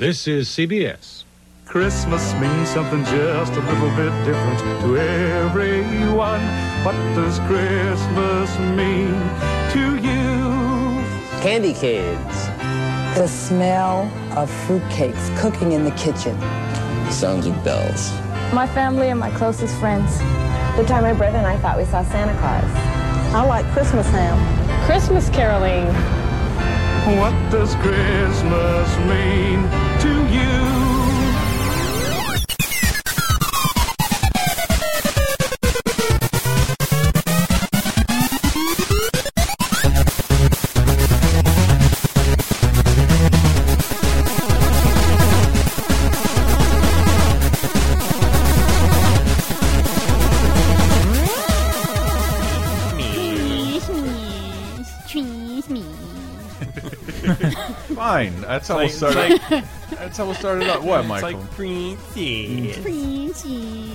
This is CBS. Christmas means something just a little bit different to everyone. What does Christmas mean to you? Candy Kids. The smell of fruitcakes cooking in the kitchen. The Sounds of bells. My family and my closest friends. The time my brother and I thought we saw Santa Claus. I like Christmas ham. Christmas caroling. What does Christmas mean to you? Fine. That's how we'll Like- start. like- That's how we'll start it out. What, It's Michael? like princess.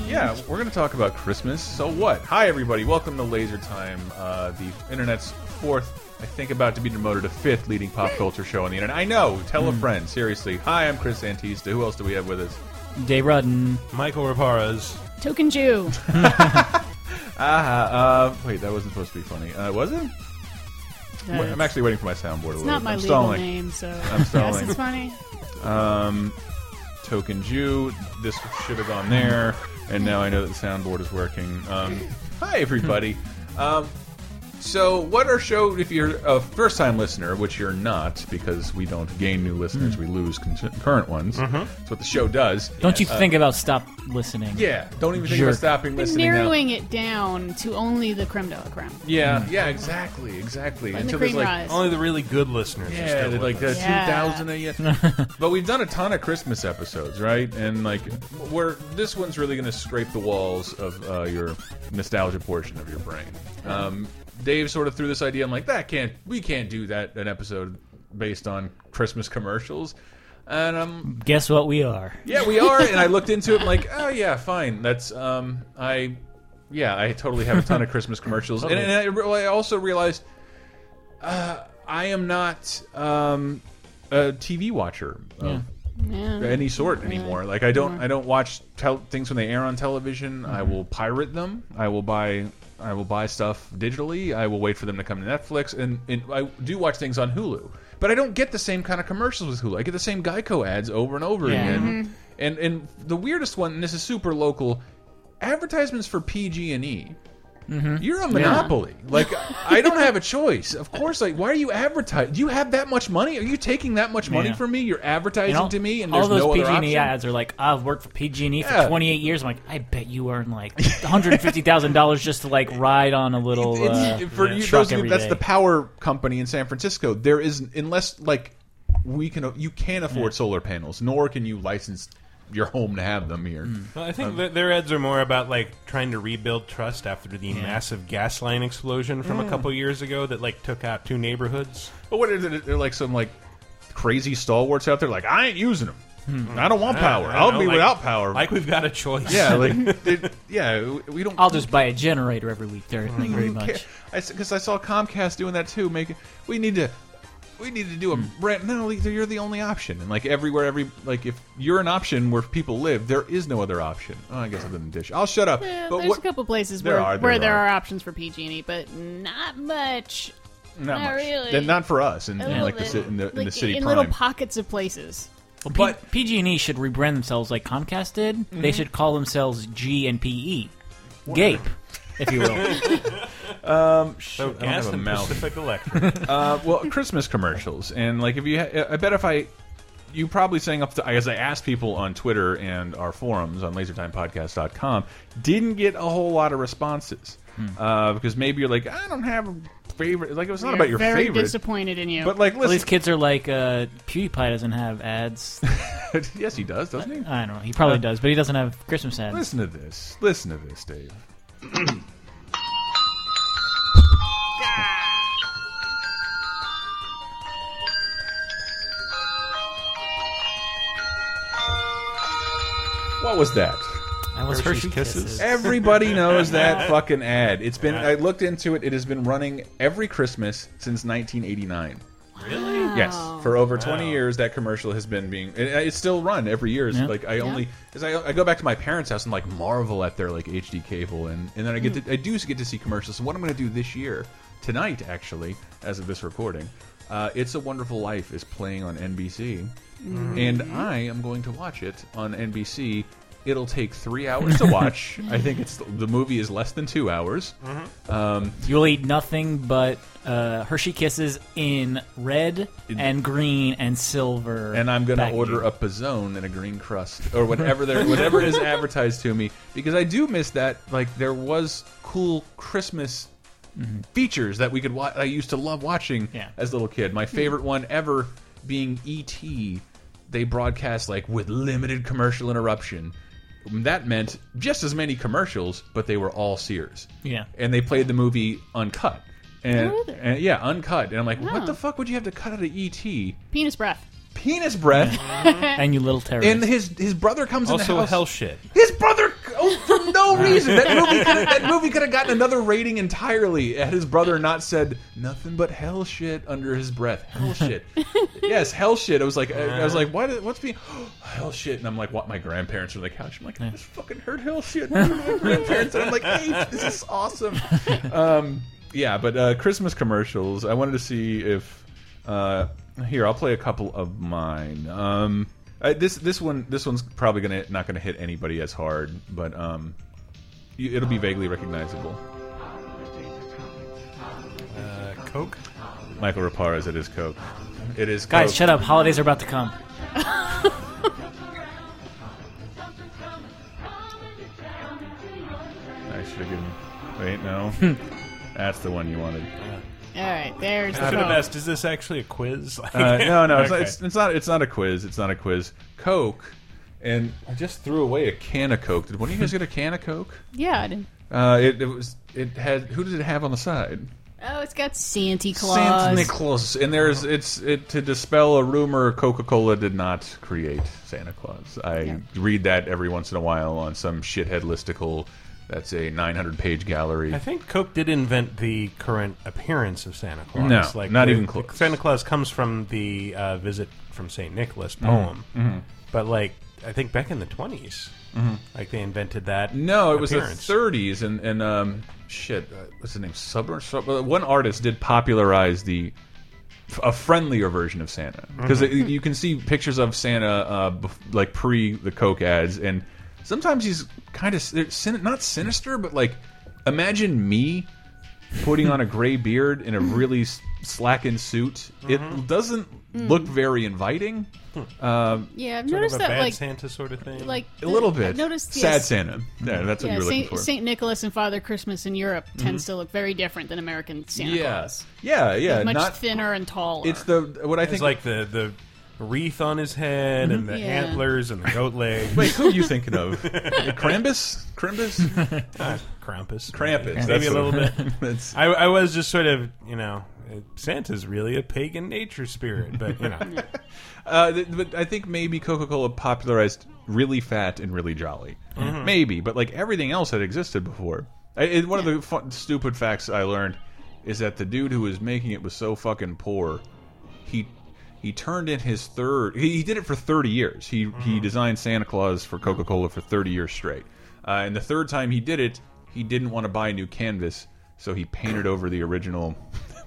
Yeah, we're going to talk about Christmas. So what? Hi, everybody. Welcome to Laser Time, uh, the internet's fourth, I think, about to be demoted to fifth leading pop culture show on the internet. I know. Tell a friend. Seriously. Hi, I'm Chris Antista. Who else do we have with us? Jay Rudden. Michael Raparas. Token Jew. Ah, uh, wait, that wasn't supposed to be funny. Uh, was it? Wait, I'm actually waiting for my soundboard. a It's little not bit. my I'm legal stalling. name, so I'm stalling. yes, stalling. it's funny. Um, Token Jew. This should have gone there, and now I know that the soundboard is working. Um, hi, everybody. Um, so, what our show? If you're a first-time listener, which you're not, because we don't gain new listeners, hmm. we lose con current ones. Mm-hmm. That's what the show does. Don't you uh, think about stop listening? Yeah, don't even think Jerk. about stopping But listening. now. narrowing it down to only the creme de la creme. Yeah, hmm. yeah, exactly, exactly. And the Until there's cream like rise. Only the really good listeners. are Yeah, still like the uh, us. Yeah. 2000 a year. but we've done a ton of Christmas episodes, right? And like, we're this one's really going to scrape the walls of uh, your nostalgia portion of your brain. Um, Dave sort of threw this idea. I'm like, that can't, we can't do that an episode based on Christmas commercials. And um, Guess what we are? yeah, we are. and I looked into it. I'm like, oh yeah, fine. That's um, I, yeah, I totally have a ton of Christmas commercials, and, and I, I also realized, uh, I am not um, a TV watcher of Yeah. any sort anymore. Like I don't, I don't watch tel things when they air on television. I will pirate them. I will buy. I will buy stuff digitally. I will wait for them to come to Netflix, and, and I do watch things on Hulu. But I don't get the same kind of commercials with Hulu. I get the same Geico ads over and over Yeah. again. Mm-hmm. And and the weirdest one, and this is super local, advertisements for PG and E. You're a monopoly. Like I don't have a choice. Of course, like why are you advertising? Do you have that much money? Are you taking that much money Yeah. from me? You're advertising to me, and all there's those no PG&E ads are like, I've worked for PG&E Yeah. for 28 years. I'm like, I bet you earn like 150 thousand dollars just to like ride on a little uh, for you, truck those that's day. the power company in San Francisco. There is unless like we can you can't afford solar panels, nor can you license your home to have them here. Well, I think that their ads are more about like trying to rebuild trust after the massive gas line explosion from a couple years ago that like took out two neighborhoods. But what is it? They're like some like crazy stalwarts out there. Like I ain't using them. Hmm. I don't want power. I don't I'll know, be like- without power. Like we've got a choice. yeah, like they- yeah, we don't. I'll just buy a generator every week. There, thank you very much. because I, saw Comcast doing that too. Make we need to we need to do a Hmm. brand. No, you're the only option, and like everywhere, every like if you're an option where people live, there is no other option. Oh, I guess other than Dish. I'll shut up. Yeah, but there's what? a couple places There where are, where there there are. are options for PG&E, but not much. not, not much. really. Then not for us, in, A like the bit. ci- in the in Like, the city in prime. little pockets of places. Well, But- PG&E should rebrand themselves like Comcast did. Mm-hmm. They should call themselves G and PE, Gape, if you will. Um, So I gas have a and mouth. Pacific Electric. uh, well, Christmas commercials, and like if you, ha I bet if I, you probably saying up to as I asked people on Twitter and our forums on LaserTimePodcast.com, didn't get a whole lot of responses uh, because maybe you're like, I don't have a favorite. Like it was not We're about your favorite. very favorite, disappointed in you. but like Well, these kids are like, uh, PewDiePie doesn't have ads. yes, he does, doesn't he? I don't know. He probably does, but he doesn't have Christmas ads. Listen to this. Listen to this, Dave. What was that? That was Hershey's Hershey Kisses. Kisses. Everybody knows that fucking ad. It's been. I looked into it. It has been running every Christmas since 1989. really? Yes, for over 20 years, that commercial has been being. It, it's still run every year. It's Yeah. Like I only, as I, I go back to my parents' house and like marvel at their like HD cable, and and then I get to, I do get to see commercials. And what I'm going to do this year, tonight actually, as of this recording, uh, "It's a Wonderful Life" is playing on NBC, and I am going to watch it on NBC. It'll take three hours to watch. I think it's the movie is less than two hours. Um, You'll eat nothing but uh, Hershey Kisses in red and green and silver. and I'm gonna packaging. order a P'Zone and a green crust or whatever there, whatever is advertised to me because I do miss that. Like there was cool Christmas features that we could watch. I used to love watching Yeah. as a little kid. My favorite one ever being E.T. They broadcast like with limited commercial interruption. That meant just as many commercials, but they were all Sears. Yeah. and they played the movie uncut. And, Oh, and yeah, uncut. And I'm like, what the fuck would you have to cut out of E.T.? Penis breath. Penis breath. and you little terrorist. And his his brother comes in the Also, house. hell shit. His brother, oh, for no reason. That movie, could that movie could have gotten another rating entirely had his brother not said nothing but hell shit under his breath. Hell shit. yes, hell shit. I was like, I, I was like, what? What's being hell shit? And I'm like, what? My grandparents are on the couch. I'm like, I just fucking heard hell shit. my grandparents, and I'm like, hey, this is awesome. Um, yeah, but uh, Christmas commercials. I wanted to see if uh, here I'll play a couple of mine. Um, uh, this this one this one's probably gonna not gonna hit anybody as hard, but um, you, it'll be vaguely recognizable. Uh, Coke. Michael Raparez, it is Coke. It is Guys, shut up. Holidays are about to come. I should have given. Wait, no, that's the one you wanted. All right, there's I the should have phone. asked, is this actually a quiz? Like- Uh, no, no, it's, not, it's, it's not. It's not a quiz. It's not a quiz. Coke, and I just threw away a can of Coke. Did one of you guys get a can of Coke? Yeah, I didn't. Uh, it, it was. It had. Who did it have on the side? Oh, it's got Santa Claus. Santa Claus, And there's it's it to dispel a rumor. Coca Cola did not create Santa Claus. I Yeah. read that every once in a while on some shithead listicle. That's a 900 page gallery. I think Coke did invent the current appearance of Santa Claus. No, like not the- even the close. Santa Claus comes from the uh, visit from Saint Nicholas Mm-hmm. poem, but like I think back in the 20s like they invented that. No, it was appearance. the 30s, and and um, shit, uh, what's his name? Sub uh, one artist did popularize the a friendlier version of Santa because you can see pictures of Santa uh, bef- like pre the Coke ads, and sometimes he's kind of sin not sinister, but like imagine me putting on a gray beard in a really s- slackened suit. It mm-hmm. doesn't hmm. look very inviting. Hmm. Um, Yeah, I've Sort noticed of a that bad like Santa sort of thing. like a little bit. I've noticed sad yes, Santa. Yeah, that's what Yeah, you were looking Saint, for. Saint Nicholas and Father Christmas in Europe tends mm-hmm. to look very different than American Santa yeah, Claus. yeah, yeah. Much Not thinner and taller. it's the what I think it's think. like the the wreath on his head and the Yeah. antlers and the goat legs. wait, who are you thinking of? Krampus, Krampus, Ah, Krampus. Krampus. Maybe That's a little bit. That's I, I was just sort of, you know, uh, Santa's really a pagan nature spirit, but you know, Uh, th- but I think maybe Coca Cola popularized really fat and really jolly. Maybe, but like everything else had existed before. I, it, one of the fun, stupid facts I learned is that the dude who was making it was so fucking poor. He he turned in his third. He, he did it for thirty years. He he designed Santa Claus for Coca Cola for thirty years straight. Uh, and the third time he did it, he didn't want to buy a new canvas, so he painted over the original.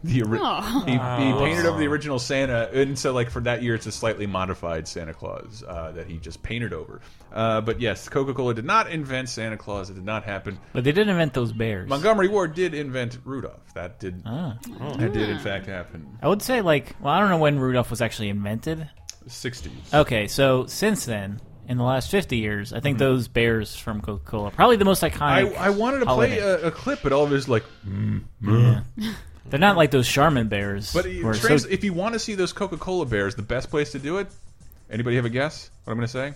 The ori Aw. he, he painted over the original Santa, and so like for that year, it's a slightly modified Santa Claus uh, that he just painted over. Uh, but yes, Coca Cola did not invent Santa Claus. It did not happen. But they did invent those bears. Montgomery Ward did invent Rudolph. That did Ah. that did in fact happen. I would say, like, well, I don't know when Rudolph was actually invented. Sixties. Okay, so since then, in the last 50 years, I think Mm-hmm. those bears from Coca Cola, probably the most iconic. I wanted to play a, a clip, but all of it is like. They're not like those Charmin bears. But where trans, so- if you want to see those Coca Cola bears, the best place to do it. Anybody have a guess? What I'm going to say?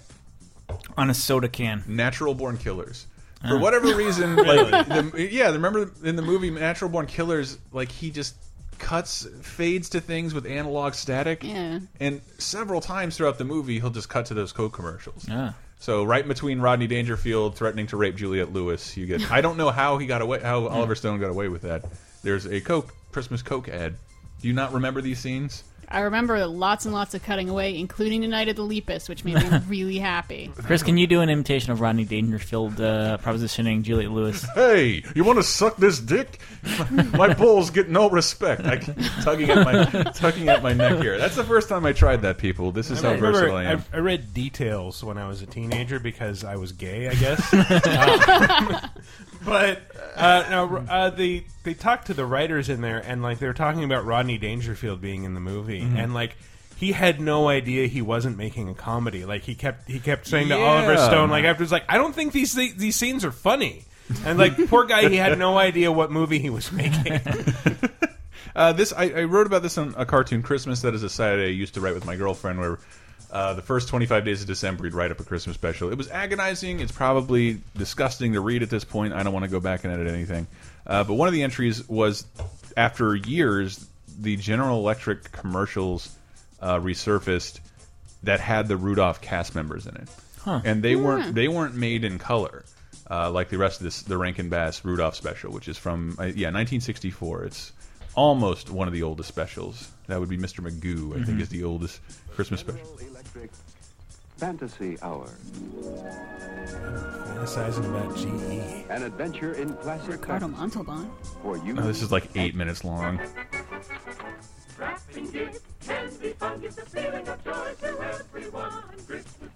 on a soda can. Natural Born Killers. Ah. For whatever reason, like the, yeah, remember in the movie Natural Born Killers, like he just cuts fades to things with analog static. Yeah. And several times throughout the movie, he'll just cut to those Coke commercials. Ah. So right between Rodney Dangerfield threatening to rape Juliette Lewis, you get. I don't know how he got away, how. Oliver Stone got away with that. There's a Coke Christmas Coke ad. Do you not remember these scenes? I remember lots and lots of cutting away, including the night of the Lepus, which made me really happy. Chris, can you do an imitation of Rodney Dangerfield uh, propositioning Juliette Lewis? Hey, you want to suck this dick? My balls get no respect. I keep tugging at my tugging at my neck here. That's the first time I tried that. People, this is how I remember versatile I am. I, I read details when I was a teenager because I was gay, I guess. Uh, but uh, no, uh, they they talked to the writers in there, and like they were talking about Rodney Dangerfield being in the movie, Mm-hmm. and like he had no idea he wasn't making a comedy. Like he kept he kept saying to Yeah. Oliver Stone, like afterwards, like I don't think these thi- these scenes are funny. And like poor guy, he had no idea what movie he was making. Uh, this I, I wrote about this on a cartoon Christmas. That is a site I used to write with my girlfriend, where uh, the first 25 days of December we'd write up a Christmas special. It was agonizing. It's probably disgusting to read at this point. I don't want to go back and edit anything. Uh, but one of the entries was after years, the General Electric commercials uh, resurfaced that had the Rudolph cast members in it, and they weren't they weren't made in color. Uh, like the rest of this, the Rankin Bass Rudolph special, which is from uh, yeah 1964. It's almost one of the oldest specials. That would be Mr. Magoo, I think, is the oldest Christmas special. Electric Fantasy Hour. Fantasizing about GE. An adventure in classic Ricardo Montalban. for you. Oh, this is like eight minutes long.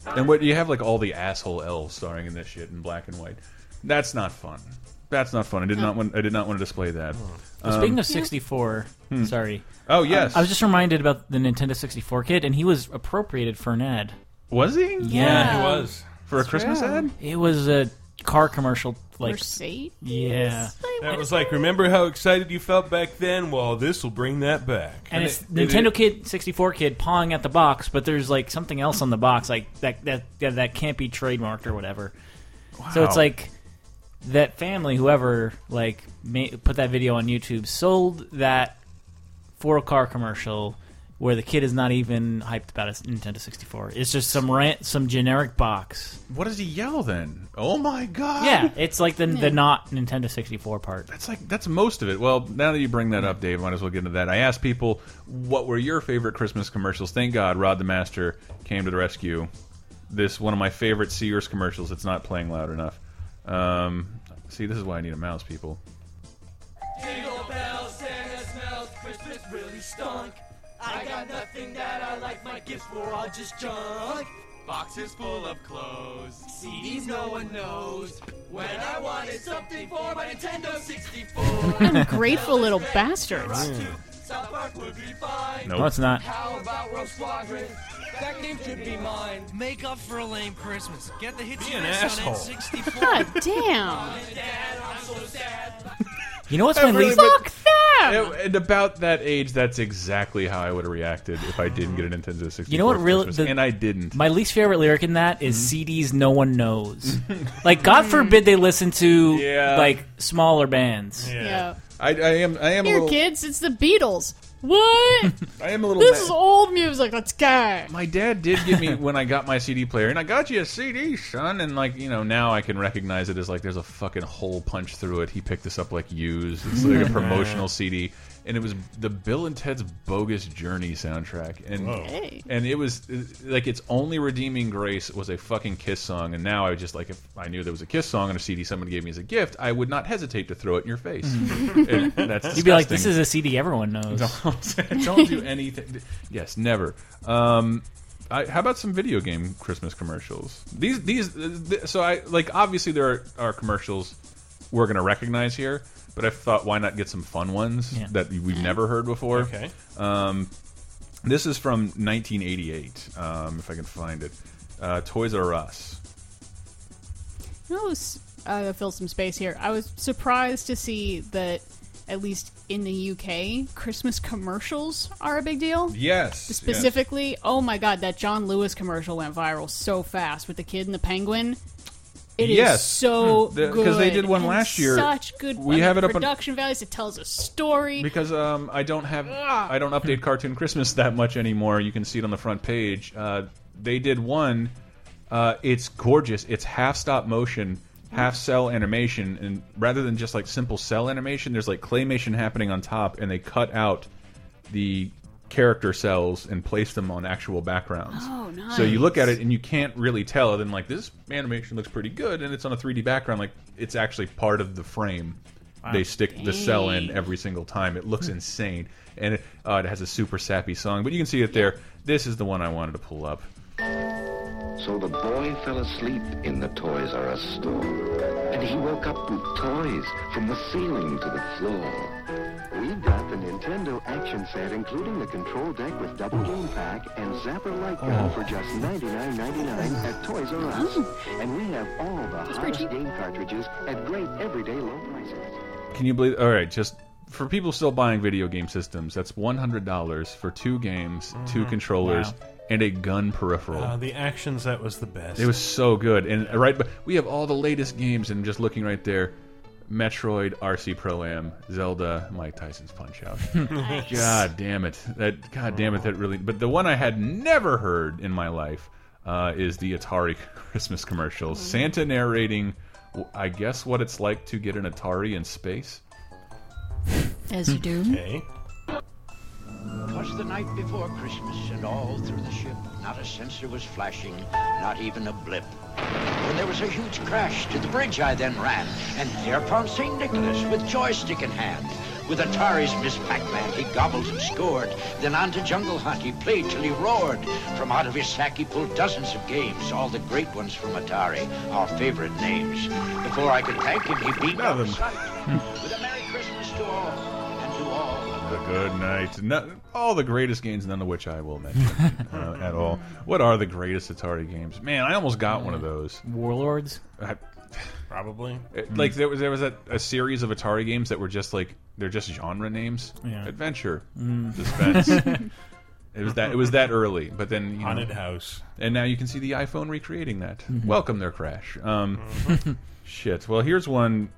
And what you have like all the asshole elves starring in this shit in black and white. That's not fun. That's not fun. I did not want. I did not want to display that. Oh. Um, Speaking of 64, hmm. sorry. Oh um, yes, I was just reminded about the Nintendo 64 kid, and he was appropriated for an ad. was he? Yeah. He was. for a Christmas ad. It was a car commercial, like Mercedes? yeah, That was like, remember how excited you felt back then? Well, this will bring that back. and it's it- Nintendo Kid 64 kid pawing at the box, but there's like something else on the box, like that that that, that can't be trademarked or whatever. So it's like that family, whoever like ma put that video on YouTube, sold that for a car commercial where the kid is not even hyped about a Nintendo 64. It's just some rant, some generic box. What does he yell then? Oh my god! Yeah, it's like the the not Nintendo 64 part. That's like that's most of it. Well, now that you bring that up, Dave, might as well get into that. I asked people what were your favorite Christmas commercials. Thank God, Rod the Master came to the rescue. This one of my favorite Sears commercials. It's not playing loud enough. Um, see, this is why I need a mouse, people. Jingle bells, Santa smells, Christmas really stunk. I got nothing that I like, my gifts were all just junk. Boxes full of clothes, CDs no one knows. When I wanted something for my Nintendo 64, Ungrateful little bastards. South Park would be fine. Nope. No, it's not. How about Rogue Squadron? That game should be mine. Make up for a lame Christmas. Get the hits Be you an missed on asshole. N64. God damn. Dad, I'm so sad. You know what's my really least? but- Fuck them! And about that age, that's exactly how I would have reacted if I didn't get a Nintendo 64. You know what for really- the- and I didn't. My least favorite lyric in that is Mm-hmm. CDs no one knows. like God forbid they listen to Yeah. like smaller bands. Yeah. I, I am. I am a Here, little. kids, it's the Beatles. What? I am a little. this mad. is old music. Let's go. My dad did give me when I got my CD player, and I got you a CD, son. And like you know, now I can recognize it as like there's a fucking hole punched through it. He picked this up like used. It's like a promotional CD, and it was the Bill and Ted's Bogus Journey soundtrack, and Hey. and it was like its only redeeming grace was a fucking Kiss song. And now I just like if I knew there was a Kiss song on a CD someone gave me as a gift, I would not hesitate to throw it in your face. And that's You'd be like, "This is a CD everyone knows." Don't, don't do anything. Yes, never. Um, I, how about some video game Christmas commercials? These, these. th so I like. Obviously, there are, are commercials we're going to recognize here, but I thought, why not get some fun ones Yeah. that we've never heard before? Okay. Um, this is from 1988, um, if I can find it. Uh, Toys R Us. You know, s- uh, fill some space here. I was surprised to see that, at least in the UK, Christmas commercials are a big deal. Yes. Specifically, oh my god, that John Lewis commercial went viral so fast with the kid and the penguin. It is Yes. so Hmm. The- good 'cause they did one and last year. Such good. We have it up on- production values. It tells a story. because um, I don't have I don't update Cartoon Christmas that much anymore. You can see it on the front page. Uh, they did one. Uh, it's gorgeous. It's half stop motion, half cell animation, and rather than just like simple cell animation, there's like claymation happening on top, and they cut out the character cells and place them on actual backgrounds. Oh, nice. So you look at it and you can't really tell. And then like this animation looks pretty good, and it's on a 3D background. Like it's actually part of the frame. Wow. They stick the cell in every single time. It looks insane, and it, uh, it has a super sappy song. But you can see it there. This is the one I wanted to pull up. So the boy fell asleep in the Toys R Us store. And he woke up with toys from the ceiling to the floor. We've got the Nintendo action set, including the control deck with double game pack and Zapper light gun for just $99.99 at Toys R Us. And we have all the hottest game cartridges at great everyday low prices. Can you believe? All right, just for people still buying video game systems, that's one hundred dollars for two games, two controllers, Wow. and a gun peripheral. Uh, the actions that was the best. It was so good, and right, but we have all the latest games, and just looking right there, Metroid, RC Pro Am, Zelda, Mike Tyson's Punch Out. God damn it! That God damn it! That really. But the one I had never heard in my life uh, is the Atari Christmas commercial. Santa narrating, I guess, what it's like to get an Atari in space. As you do. Okay. The night before Christmas, and all through the ship, not a sensor was flashing, not even a blip. When there was a huge crash to the bridge, I then ran, and there found St. Nicholas with joystick in hand. With Atari's Ms. Pac-Man, he gobbled and scored. Then on to Jungle Hunt, he played till he roared. From out of his sack, he pulled dozens of games, all the great ones from Atari, our favorite names. Before I could thank him, he beamed out of sight. With a Merry Christmas to all, good night. No, all the greatest games, none of which I will mention uh, at all. What are the greatest Atari games? Man, I almost got one of those. Warlords. I, Probably. it- like there was there was a, a series of Atari games that were just like they're just genre names. Yeah. Adventure, Mm. suspense. it was that it was that early, but then you know, Haunted house. and now you can see the iPhone recreating that. Mm-hmm. Welcome their crash. Um, shit. Well, here's one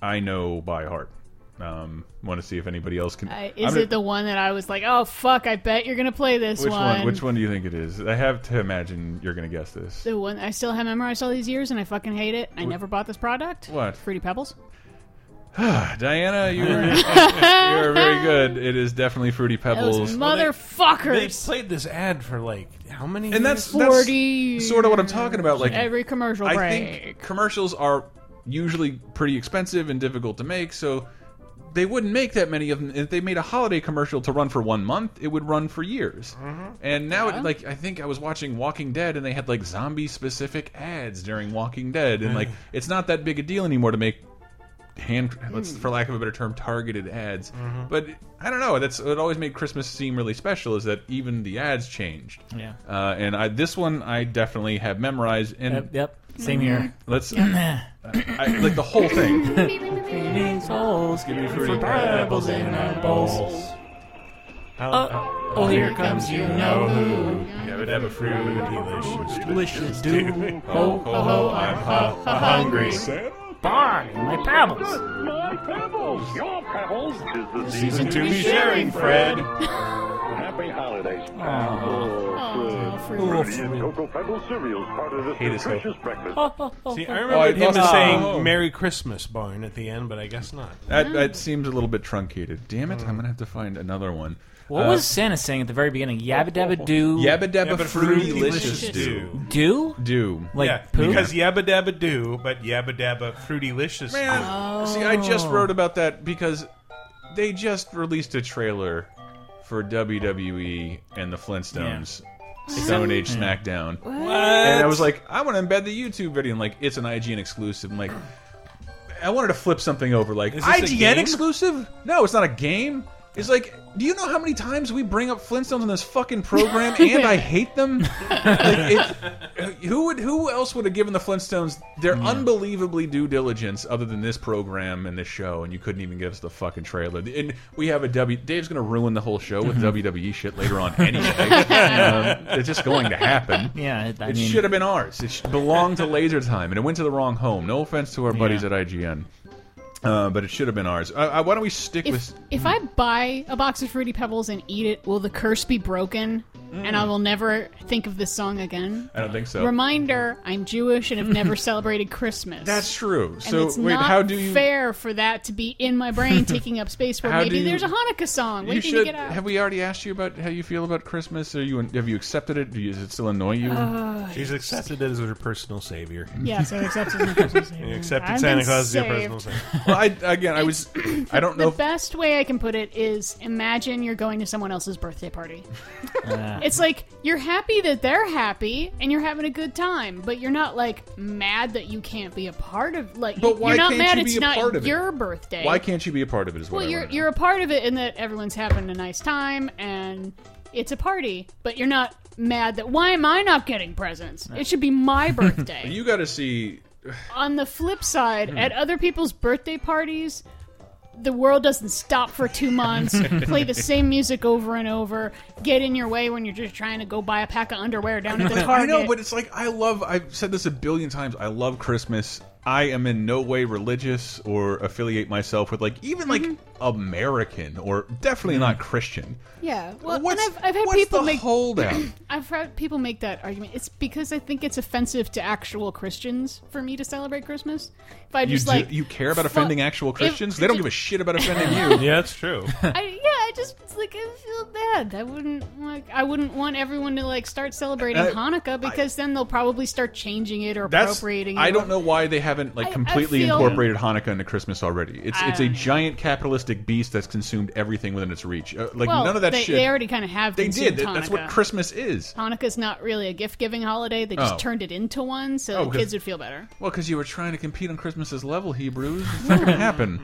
I know by heart. Um, want to see if anybody else can. I, I'm is gonna- it the one that I was like, oh fuck, I bet you're gonna play this Which one? one? Which one do you think it is? I have to imagine you're going to guess this. The one I still have memorized all these years, and I fucking hate it. I never bought this product. What? Fruity Pebbles. Diana, you were, you were very good. It is definitely Fruity Pebbles. Those motherfuckers. They played this ad for like how many? and that's, years? that's 40 sort of what I'm talking about. Like Every commercial I break. think commercials are usually pretty expensive and difficult to make, so they wouldn't make that many of them. If they made a holiday commercial to run for one month, it would run for years. Mm-hmm. And now, Yeah. it, like I think I was watching Walking Dead, and they had like zombie specific ads during Walking Dead, and like it's not that big a deal anymore to make hand let's hmm. for lack of a better term targeted ads mm-hmm. but i don't know that's it always made christmas seem really special is that even the ads changed Yeah. uh, and I, this one I definitely have memorized. And Yep. Yep. Same here. let's uh, I, like the whole thing. souls, give me fruity pebbles in our bowls. Oh, oh, here comes you know who. Yeah, but have a fruity delicious, Delicious do. Ho ho ho! I'm hu- hungry. Barn, my pebbles. My pebbles, your pebbles. Tis the Season to be sharing, Fred. Happy holidays. Oh, Fruity and Cocoa Pebbles cereals, part of this Hate his nutritious breakfast. See, I Oh, remember him as saying Oh. "Merry Christmas" barn at the end, but I guess not. That that seems a little bit truncated. Damn it! I'm gonna have to find another one. What Uh, was Santa saying at the very beginning? Yabba dabba do. Yabba dabba Yabba fruity fruity licious licious do Do? do Like yeah, poo? because yabba dabba do, but yabba dabba fruity licious. Man, see, I just wrote about that because they just released a trailer for WWE and the Flintstones Stone Age SmackDown. And I was like, I want to embed the YouTube video. And like, it's an IGN exclusive. I'm like, I wanted to flip something over. Like, Is this IGN exclusive? No, it's not a game. It's like, do you know how many times we bring up Flintstones in this fucking program, and I hate them? like, it, who would, who else would have given the Flintstones their unbelievably due diligence other than this program and this show? And you couldn't even give us the fucking trailer. And we have a W. Dave's going to ruin the whole show with WWE shit later on anyway. um, it's just going to happen. Yeah, it- I it mean- should have been ours. It belonged to Laser Time, and it went to the wrong home. No offense to our buddies at IGN. Uh, but it should have been ours. Uh, uh, why don't we stick If, with? if I buy a box of Fruity Pebbles and eat it, will the curse be broken? And I will never think of this song again? I don't think so. Reminder: I'm Jewish and have never celebrated Christmas. That's true. And So it's wait, not how do you? fair for that to be in my brain, taking up space where maybe you- there's a Hanukkah song You waiting should. to get out. Have we already asked you about how you feel about Christmas? Are you have you accepted it? Does it still annoy you? Uh, She's accepted it as her personal savior. Yes, I accepted my Christmas You savior. accepted I've Santa been Claus as your personal savior. Well, I again, I was. I don't know. The best way I can put it is imagine you're going to someone else's birthday party. Ah. it's like you're happy that they're happy and you're having a good time, but you're not like mad that you can't be a part of like But why you're not can't mad you it's be a not part of it? your birthday. Why can't you be a part of it? Is what Well, I you're wanna know. you're a part of it in that everyone's having a nice time and it's a party, but you're not mad that why am I not getting presents? It should be my birthday. You got to see. On the flip side, Hmm. at other people's birthday parties, the world doesn't stop for two months, play the same music over and over, get in your way when you're just trying to go buy a pack of underwear down at the But Target. I know, but it's like I love. I've said this a billion times. I love Christmas. I am in no way religious or affiliate myself with like even like mm-hmm. American or definitely not mm-hmm. Christian. yeah, well, What's- and I've, I've had what's people the make holdout? I've had people make that argument. It's because I think it's offensive to actual Christians for me to celebrate Christmas. If I You just do, like you care about fu- offending actual if- Christians? they don't give a shit about offending you. Yeah, that's true. I, yeah, I just like I feel bad. I wouldn't like I wouldn't want everyone to like start celebrating Uh, Hanukkah because then they'll probably start changing it or appropriating. I don't know why they haven't like I- I completely feel- incorporated Hanukkah into Christmas already. It's I it's a know. giant capitalistic beast that's consumed everything within its reach. Uh, like well, none of that they, shit. They already kind of have. They did. That- That's what Christmas is. Hanukkah's not really a gift giving holiday. They just Oh. turned it into one, so Oh, kids would feel better. Well, because you were trying to compete on Christmas's level, Hebrews. It's not going to happen.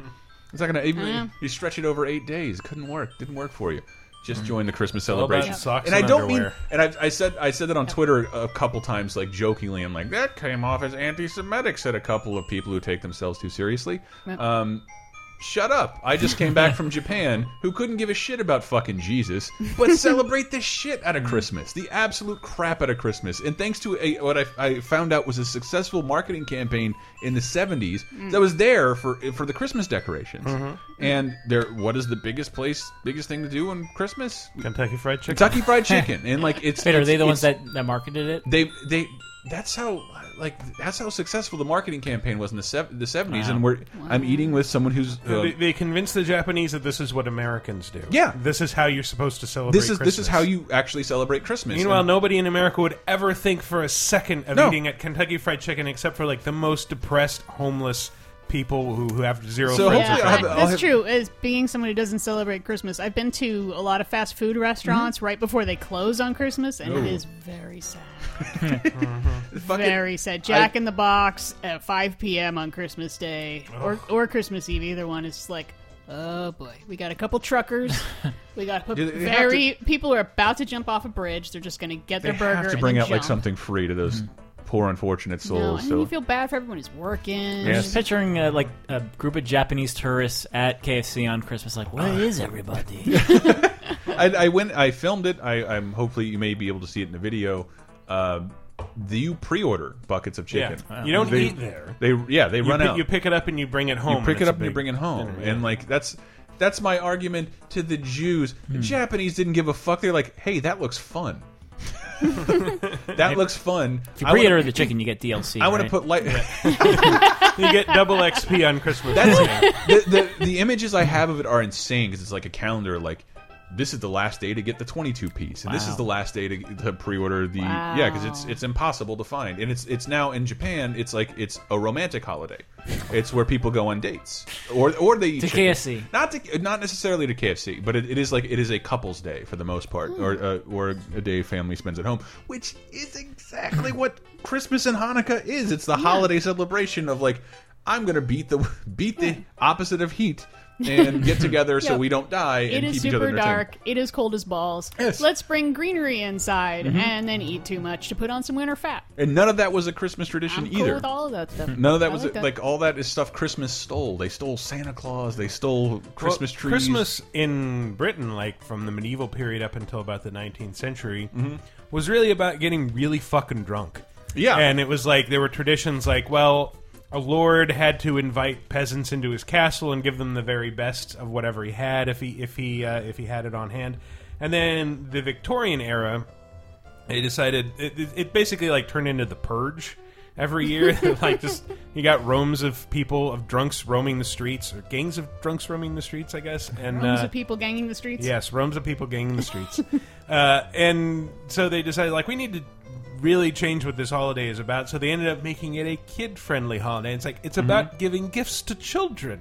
It's not going to even. Yeah. You stretch it over eight days. Couldn't work. Didn't work for you. Just join the Christmas all about celebration. socks and I don't mean. And I, I said I said that on Twitter a couple times, like jokingly. I'm like that came off as anti-Semitic. Said a couple of people who take themselves too seriously. Yep. Um, Shut up. I just came back from Japan who couldn't give a shit about fucking Jesus, but celebrate the shit out of Christmas. The absolute crap out of Christmas. And thanks to a, what I, I found out was a successful marketing campaign in the 70s mm. that was there for for the Christmas decorations. Mm-hmm. And there what is the biggest place biggest thing to do on Christmas? Kentucky Fried Chicken. Kentucky Fried Chicken. And like it's Wait, are they the ones that, that marketed it? they they that's how like that's how successful the marketing campaign was in the sev the 70s Wow. and we're I'm eating with someone who's uh, they, they convinced the Japanese that this is what Americans do. Yeah. this is how you're supposed to celebrate. this is this is how you actually celebrate Christmas. Meanwhile, And- nobody in America would ever think for a second of No. eating at Kentucky Fried Chicken, except for like the most depressed, homeless people who, who have zero So friends. hopefully or I'll have- I'll That's have- true. As being someone who doesn't celebrate Christmas, I've been to a lot of fast food restaurants Mm-hmm. right before they close on Christmas, and Ooh. it is very sad. Fucking- very sad. Jack I- in the Box at 5 p.m. on Christmas Day or or Christmas Eve. Either one is like. Oh boy, we got a couple truckers. We got Yeah, they have very people are about to jump off a bridge. They're just going to get they their burger have to and bring then out like jump. something free to those poor unfortunate No, souls. and then you feel bad for everyone who's working. I'm just picturing uh, like a group of Japanese tourists at KFC on Christmas. Like, where is everybody? I, I went. I filmed it. I, I'm hopefully you may be able to see it in the video. Uh, the you pre-order buckets of chicken. Yeah. You don't They- eat there. They yeah they You run pick- out. you pick it up and you bring it home, You pick it up and you bring it home, dinner, yeah. and like that's that's my argument to the Jews. The Hmm. Japanese didn't give a fuck. They're like, hey, that looks fun. that looks fun. If you I wanna- pre-order the chicken, you get DLC. I want to right? put light. you get double XP on Christmas. That's the, the the images I have of it are insane because it's like a calendar. Like this is the last day to get the 22 piece, and this is the last day to, to pre-order the yeah because it's it's impossible to find, and it's it's now in Japan. It's like it's a romantic holiday. It's where people go on dates, or or they eat To chicken. KFC. Not to not necessarily to KFC, but it, it is like it is a couple's day for the most part, or uh, or a day family spends at home, which is exactly what Christmas and Hanukkah is. It's the holiday celebration of like I'm gonna beat the beat the opposite of heat and get together so Yep. we don't die It and is keep each other super dark. It is cold as balls. Yes. Let's bring greenery inside Mhm. and then eat too much to put on some winter fat. And none of that was a Christmas tradition I'm cool either. with all of that stuff. None of that I was like that. like all that is stuff Christmas stole. They stole Santa Claus. They stole Christmas Well, trees. Christmas in Britain, like from the medieval period up until about the 19th century, Mhm. was really about getting really fucking drunk. Yeah. and it was like there were traditions like, well, a lord had to invite peasants into his castle and give them the very best of whatever he had if he if he uh, if he had it on hand. And then the Victorian era, they decided it, it, basically like turned into the purge every year. like just you got roams of people of drunks roaming the streets or gangs of drunks roaming the streets, I guess. And Rows uh, of people ganging the streets. Yes, roams of people ganging the streets. uh, and so they decided, like, we need to really change what this holiday is about. So they ended up making it a kid-friendly holiday. It's like it's about giving gifts to children.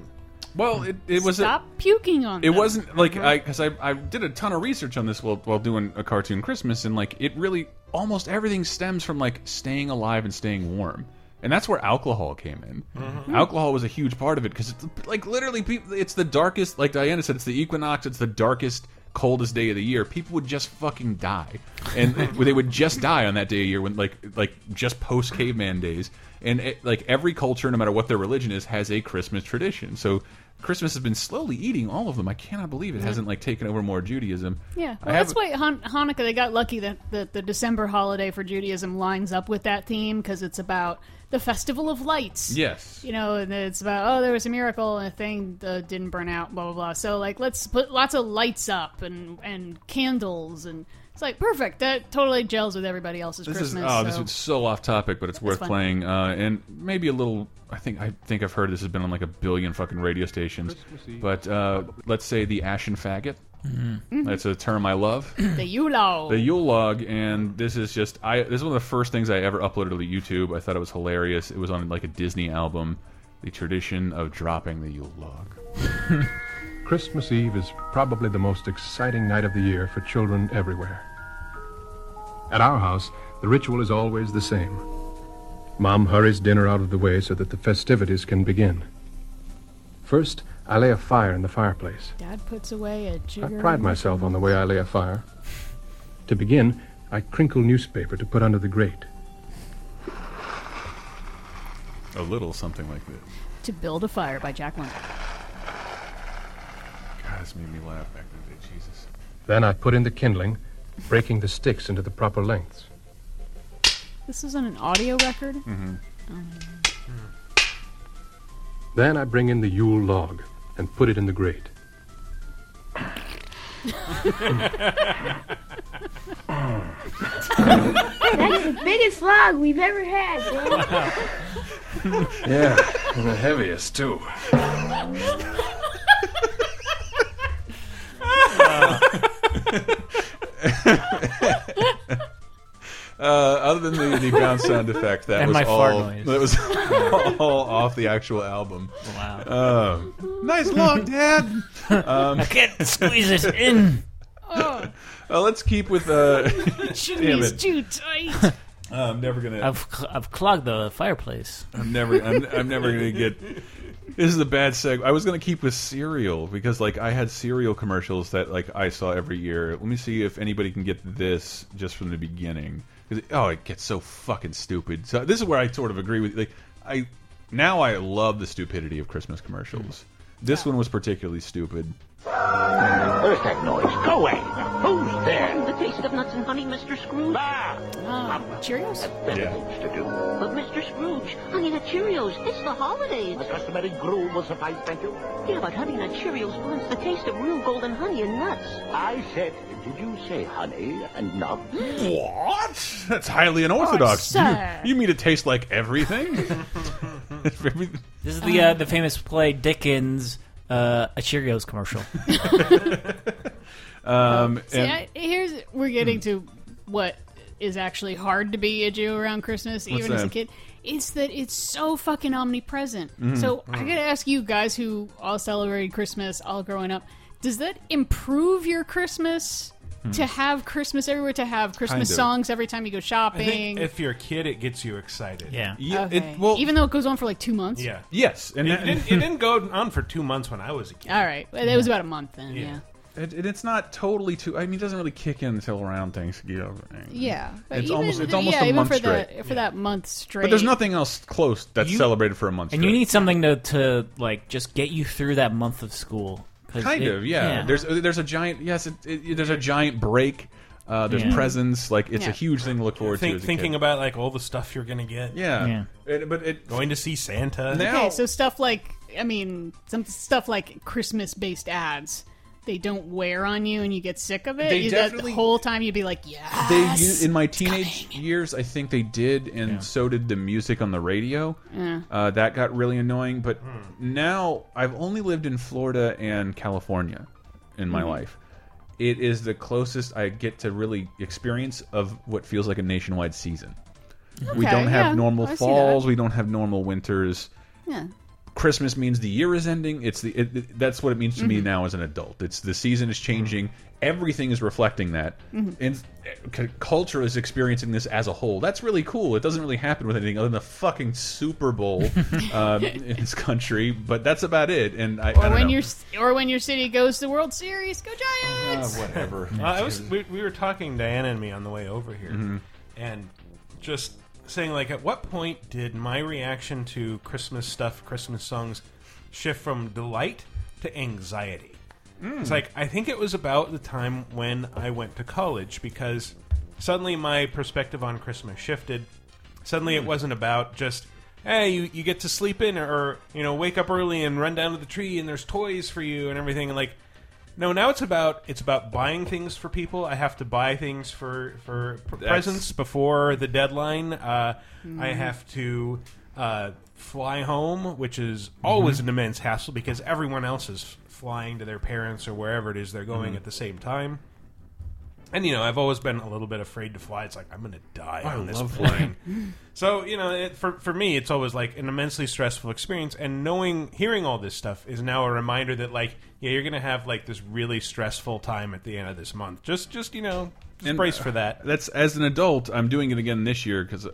Well, it, it was a, Stop puking on It them. wasn't like I because I, I did a ton of research on this while while doing a cartoon Christmas and like it really almost everything stems from like staying alive and staying warm. And that's where alcohol came in. Mhm. Alcohol was a huge part of it because it's like literally people. It's the darkest. Like Diana said, it's the equinox. It's the darkest, coldest day of the year. People would just fucking die, and they would just die on that day of year when like like just post caveman days. And it, like every culture, no matter what their religion is, has a Christmas tradition. So Christmas has been slowly eating all of them. I cannot believe it Yeah. hasn't like taken over more Judaism. Yeah, well, that's why Han- Hanukkah. They got lucky that the, the December holiday for Judaism lines up with that theme because it's about the festival of lights. Yes. you know, and it's about oh, there was a miracle and a thing that didn't burn out, blah blah blah. So like, let's put lots of lights up and and candles, and it's like perfect. That totally gels with everybody else's This Christmas. is oh, this so- is so off topic, but it's worth fun. playing. Uh, and maybe a little. I think I think I've heard this has been on like a billion fucking radio stations. But uh, let's say the ashen faggot. Mhm. That's a term I love. the Yule log. The Yule log, and this is just I. This is one of the first things I ever uploaded to YouTube. I thought it was hilarious. It was on like a Disney album. The tradition of dropping the Yule log. Christmas Eve is probably the most exciting night of the year for children everywhere. At our house, the ritual is always the same. Mom hurries dinner out of the way so that the festivities can begin. First, I lay a fire in the fireplace. Dad puts away a I jigger. I pride myself on the way I lay a fire. To begin, I crinkle newspaper to put under the grate. A little something like this. to build a fire by Jack London. God, this made me laugh back in the day. Jesus. Then I put in the kindling, breaking the sticks into the proper lengths. This is on an audio record. Mhm. Um, Then I bring in the Yule log and put it in the grate. That's the biggest log we've ever had, Dad. Yeah, and the heaviest, too. Uh, other than the, the bounce sound effect, that And was my all. fart noise. That was all off the actual album. Wow. Uh, nice log, Dad. Um, I can't squeeze it in. Uh, let's keep with. Uh, damn Jimmy's it. too tight. I'm never gonna. I've cl- I've clogged the fireplace. I'm never. I'm, I'm never gonna get. This is a bad seg. I was gonna keep with cereal because like I had cereal commercials that like I saw every year. Let me see if anybody can get this just from the beginning. 'Cause it- oh, it gets so fucking stupid. So this is where I sort of agree with. Like I now I love the stupidity of Christmas commercials. This one was particularly stupid. Where's that noise? Go away. Who's there? The taste of nuts and honey, Mr. Scrooge. Ah, Cheerios? Better things to do. But Mr. Scrooge, Honey Nut Cheerios, it's the holidays. My customary gruel will suffice, thank you. Yeah, but Honey Nut Cheerios blends the taste of real golden honey and nuts. I said, did you say honey and not? What? That's highly unorthodox. Oh, you, sir. you mean it tastes like everything? This is the uh, the famous play Dickens, uh, a Cheerios commercial. um, See, I, here's we're getting to what is actually hard to be a Jew around Christmas, What's even as a kid. It's that it's so fucking omnipresent. Mhm. So I gotta ask you guys who all celebrated Christmas all growing up, does that improve your Christmas? Hmm. To have Christmas everywhere, to have Christmas Kind of. songs every time you go I shopping. think if you're a kid, it gets you excited. Yeah. okay. Even though it goes on for like two months. Yeah. Yes, And and it, didn't, it didn't go on for two months when I was a kid. All right, well, it was about a month then. Yeah. It, and it's not totally too. I mean, it doesn't really kick in until around Thanksgiving. Yeah, but it's even- almost it's almost yeah, a even month for straight. that for that month straight. But there's nothing else close that's You- celebrated for a month. and straight. you need something to, to like just get you through that month of school. 'Cause kind it- of yeah. There's there's a giant yes. It, it, there's a giant break. Uh, there's Yeah. presents. Like it's Yeah. a huge thing to look forward Think, to. As a thinking kid. about like all the stuff you're gonna get. Yeah. It- but it going to see Santa. okay, so stuff like I mean, some stuff like Christmas-based ads. They don't wear on you, and you get sick of it. They you, that definitely- the whole time you'd be like, "Yeah." They in my teenage years, I think they did, and so did the music on the radio. Yeah. Uh, that got really annoying. But now I've only lived in Florida and California in my Mm-hmm. Mhm. life. It is the closest I get to really experience of what feels like a nationwide season. we don't have yeah, normal I falls. We don't have normal winters. Yeah. Christmas means the year is ending. It's the it, it- that's what it means to me Mhm. now as an adult. It's the season is changing. Everything is reflecting that, Mhm. and culture is experiencing this as a whole. That's really cool. It doesn't really happen with anything other than the fucking Super Bowl um, in this country, but that's about it. And I, I Or don't when know. your or when your city goes to the World Series, go Giants! Uh, whatever. Uh, I was we, we were talking Diana and me on the way over here, Mhm. and just saying like, at what point did my reaction to Christmas stuff, Christmas songs, shift from delight to anxiety? Mm. It's like I think it was about the time when I went to college because suddenly my perspective on Christmas shifted. Suddenly it Mm. wasn't about just hey you, you get to sleep in or you know wake up early and run down to the tree and there's toys for you and everything and like no now it's about it's about buying things for people i have to buy things for for p- That's- presents before the deadline uh, i Mhm. have to uh, fly home which is always Mhm. an immense hassle because everyone else is flying to their parents or wherever it is they're going Mhm. at the same time and you know, I've always been a little bit afraid to fly. It's like I'm going to die I on this love plane. so you know, it, for for me, it's always like an immensely stressful experience. And knowing, hearing all this stuff is now a reminder that like, yeah, you're going to have like this really stressful time at the end of this month. Just, just you know, just brace uh, for that. That's as an adult. I'm doing it again this year because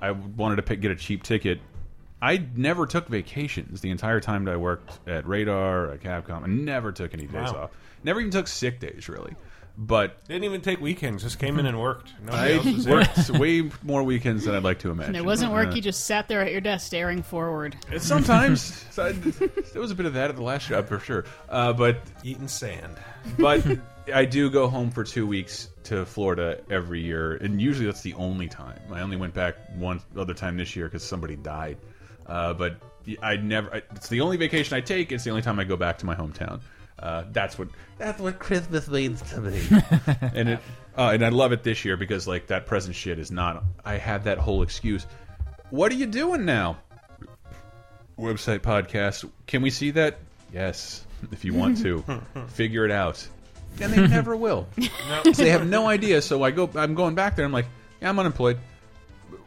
I wanted to pick, get a cheap ticket. I never took vacations the entire time that I worked at Radar at Capcom. I never took any days Wow. off. Never even took sick days really. But Didn't even take weekends. Just came in and worked. Nobody I else was there. worked way more weekends than I'd like to imagine. And it wasn't work. Uh, You just sat there at your desk staring forward. Sometimes so I- there was a bit of that at the last job for sure. Uh, but eating sand. But I do go home for two weeks to Florida every year, and usually that's the only time. I only went back one other time this year because somebody died. Uh, but I never. I, it's the only vacation I take. It's the only time I go back to my hometown. Uh, that's what that's what Christmas means to me. and it uh, and I love it this year because like that present shit is not. I have that whole excuse. What are you doing now? Website podcast. Can we see that? Yes, if you want to. Figure it out. And they never will. No. they have no idea. So I go. I'm going back there. I'm like, yeah, I'm unemployed.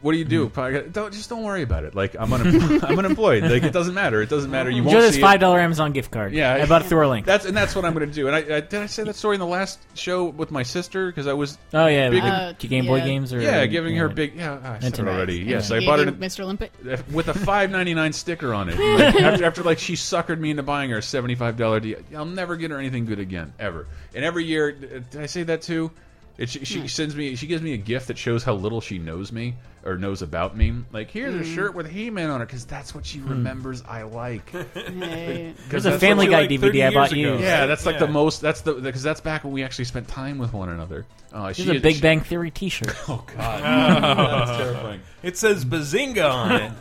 What do you do? Probably- Don't, just don't worry about it. Like I'm unemployed. I'm unemployed. Like it doesn't matter. It doesn't matter. You won't Enjoy this see it. five dollar Amazon gift card. Yeah, I bought it through our link. That's and that's what I'm going to do. And I, I did I say that story in the last show with my sister because I was Oh, yeah, big uh, in- Game Boy games or- yeah giving her yeah. big yeah I said it Nintendo. already And yes she I bought you it Mr. Olympic. with a five ninety nine sticker on it Like, after, after like she suckered me into buying her a seventy five dollar deal I'll never get her anything good again ever and every year did I say that too it, she, she sends me she gives me a gift that shows how little she knows me or knows about me like here's a Mm. shirt with He-Man on it because that's what she remembers I like Hey. There's a Family Guy she liked 30 DVD I bought years you. Yeah, that's like Yeah. the most. That's the because that's back when we actually spent time with one another. Uh, There's she a Big she- Bang Theory T-shirt. Oh God, that's terrifying. It says Bazinga on it.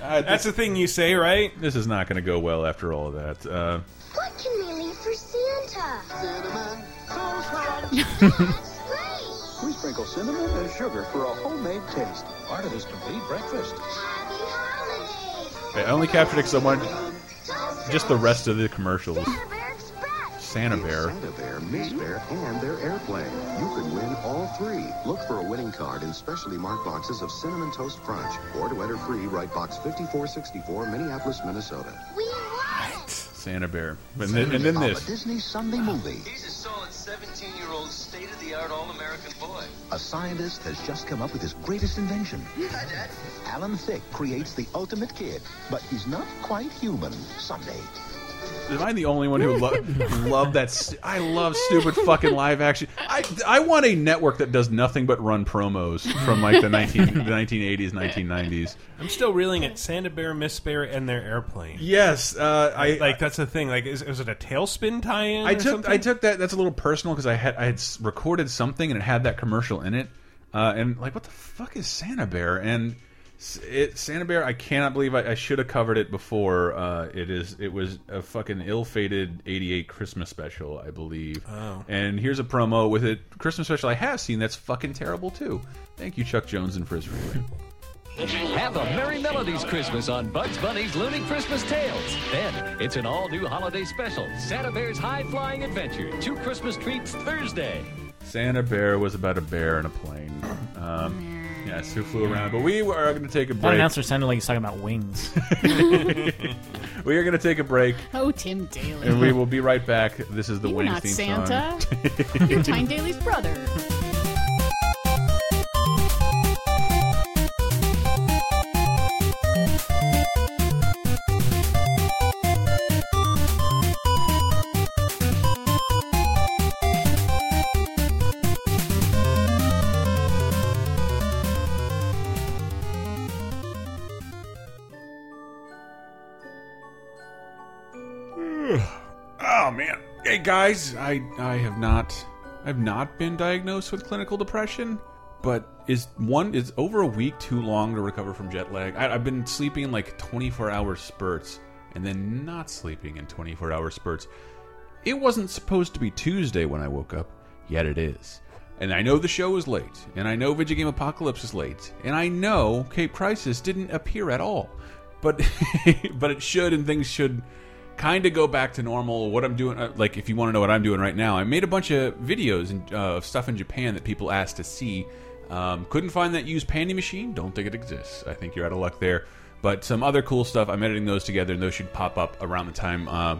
That's the thing you say, right? This is not going to go well after all of that. Uh, What can we leave for Santa? Cinnamon We sprinkle cinnamon and sugar for a homemade taste. Part of this complete breakfast. I only captured it so much. Just the rest of the commercials. Santa Bear. Santa Bear, Miss Bear, and their airplane. You can win all three. Look for a winning card in specially marked boxes of Cinnamon Toast Crunch. Or to enter free, write box 5464, Minneapolis, Minnesota. We won! Santa Bear. And then, and then this. A Disney Sunday movie. He's a solid A scientist has just come up with his greatest invention. Alan Thicke creates the ultimate kid, but he's not quite human. Sunday. Am I the only one who lo love that? I love stupid fucking live action. I I want a network that does nothing but run promos from like the 19 the 1980s, 1990s. I'm still reeling at Santa Bear, Miss Bear, and their airplane. Yes, uh, I like that's the thing. Like, is, is it a TaleSpin tie-in? I or took something? I took that. That's a little personal because I had I had recorded something and it had that commercial in it, uh, and like what the fuck is Santa Bear and. S- It, Santa Bear, I cannot believe I, I should have covered it before. Uh, it is, it was a fucking ill-fated '88 Christmas special, I believe. Oh. And here's a promo with it. Christmas special I have seen that's fucking terrible too. Thank you, Chuck Jones and Friz Freleng. Have a Merry Melodies Christmas on Bugs Bunny's Looney Christmas Tales. Then it's an all-new holiday special, Santa Bear's High Flying Adventure. Two Christmas treats Thursday. Santa Bear was about a bear in a plane. Um, yes, who flew around. But we are going to take a That break. announcer sounded like he's talking about wings. we are going to take a break. Oh, Tim Daly. And we will be right back. This is the You're Wings not theme Santa. song. You're Tyne Daly's brother. Oh man. Hey guys, I I have not I've not been diagnosed with clinical depression, but is one is over a week too long to recover from jet lag? I, I've been sleeping like 24 hour spurts and then not sleeping in 24 hour spurts. It wasn't supposed to be Tuesday when I woke up, yet it is. And I know the show is late, and I know Video Game Apocalypse is late, and I know Cape Crisis didn't appear at all. But but it should, and things should kind of go back to normal. What I'm doing, uh, like if you want to know what I'm doing right now, I made a bunch of videos and uh, of stuff in Japan that people asked to see. Um, couldn't find that used panty machine. Don't think it exists. I think you're out of luck there. But some other cool stuff. I'm editing those together, and those should pop up around the time. Uh,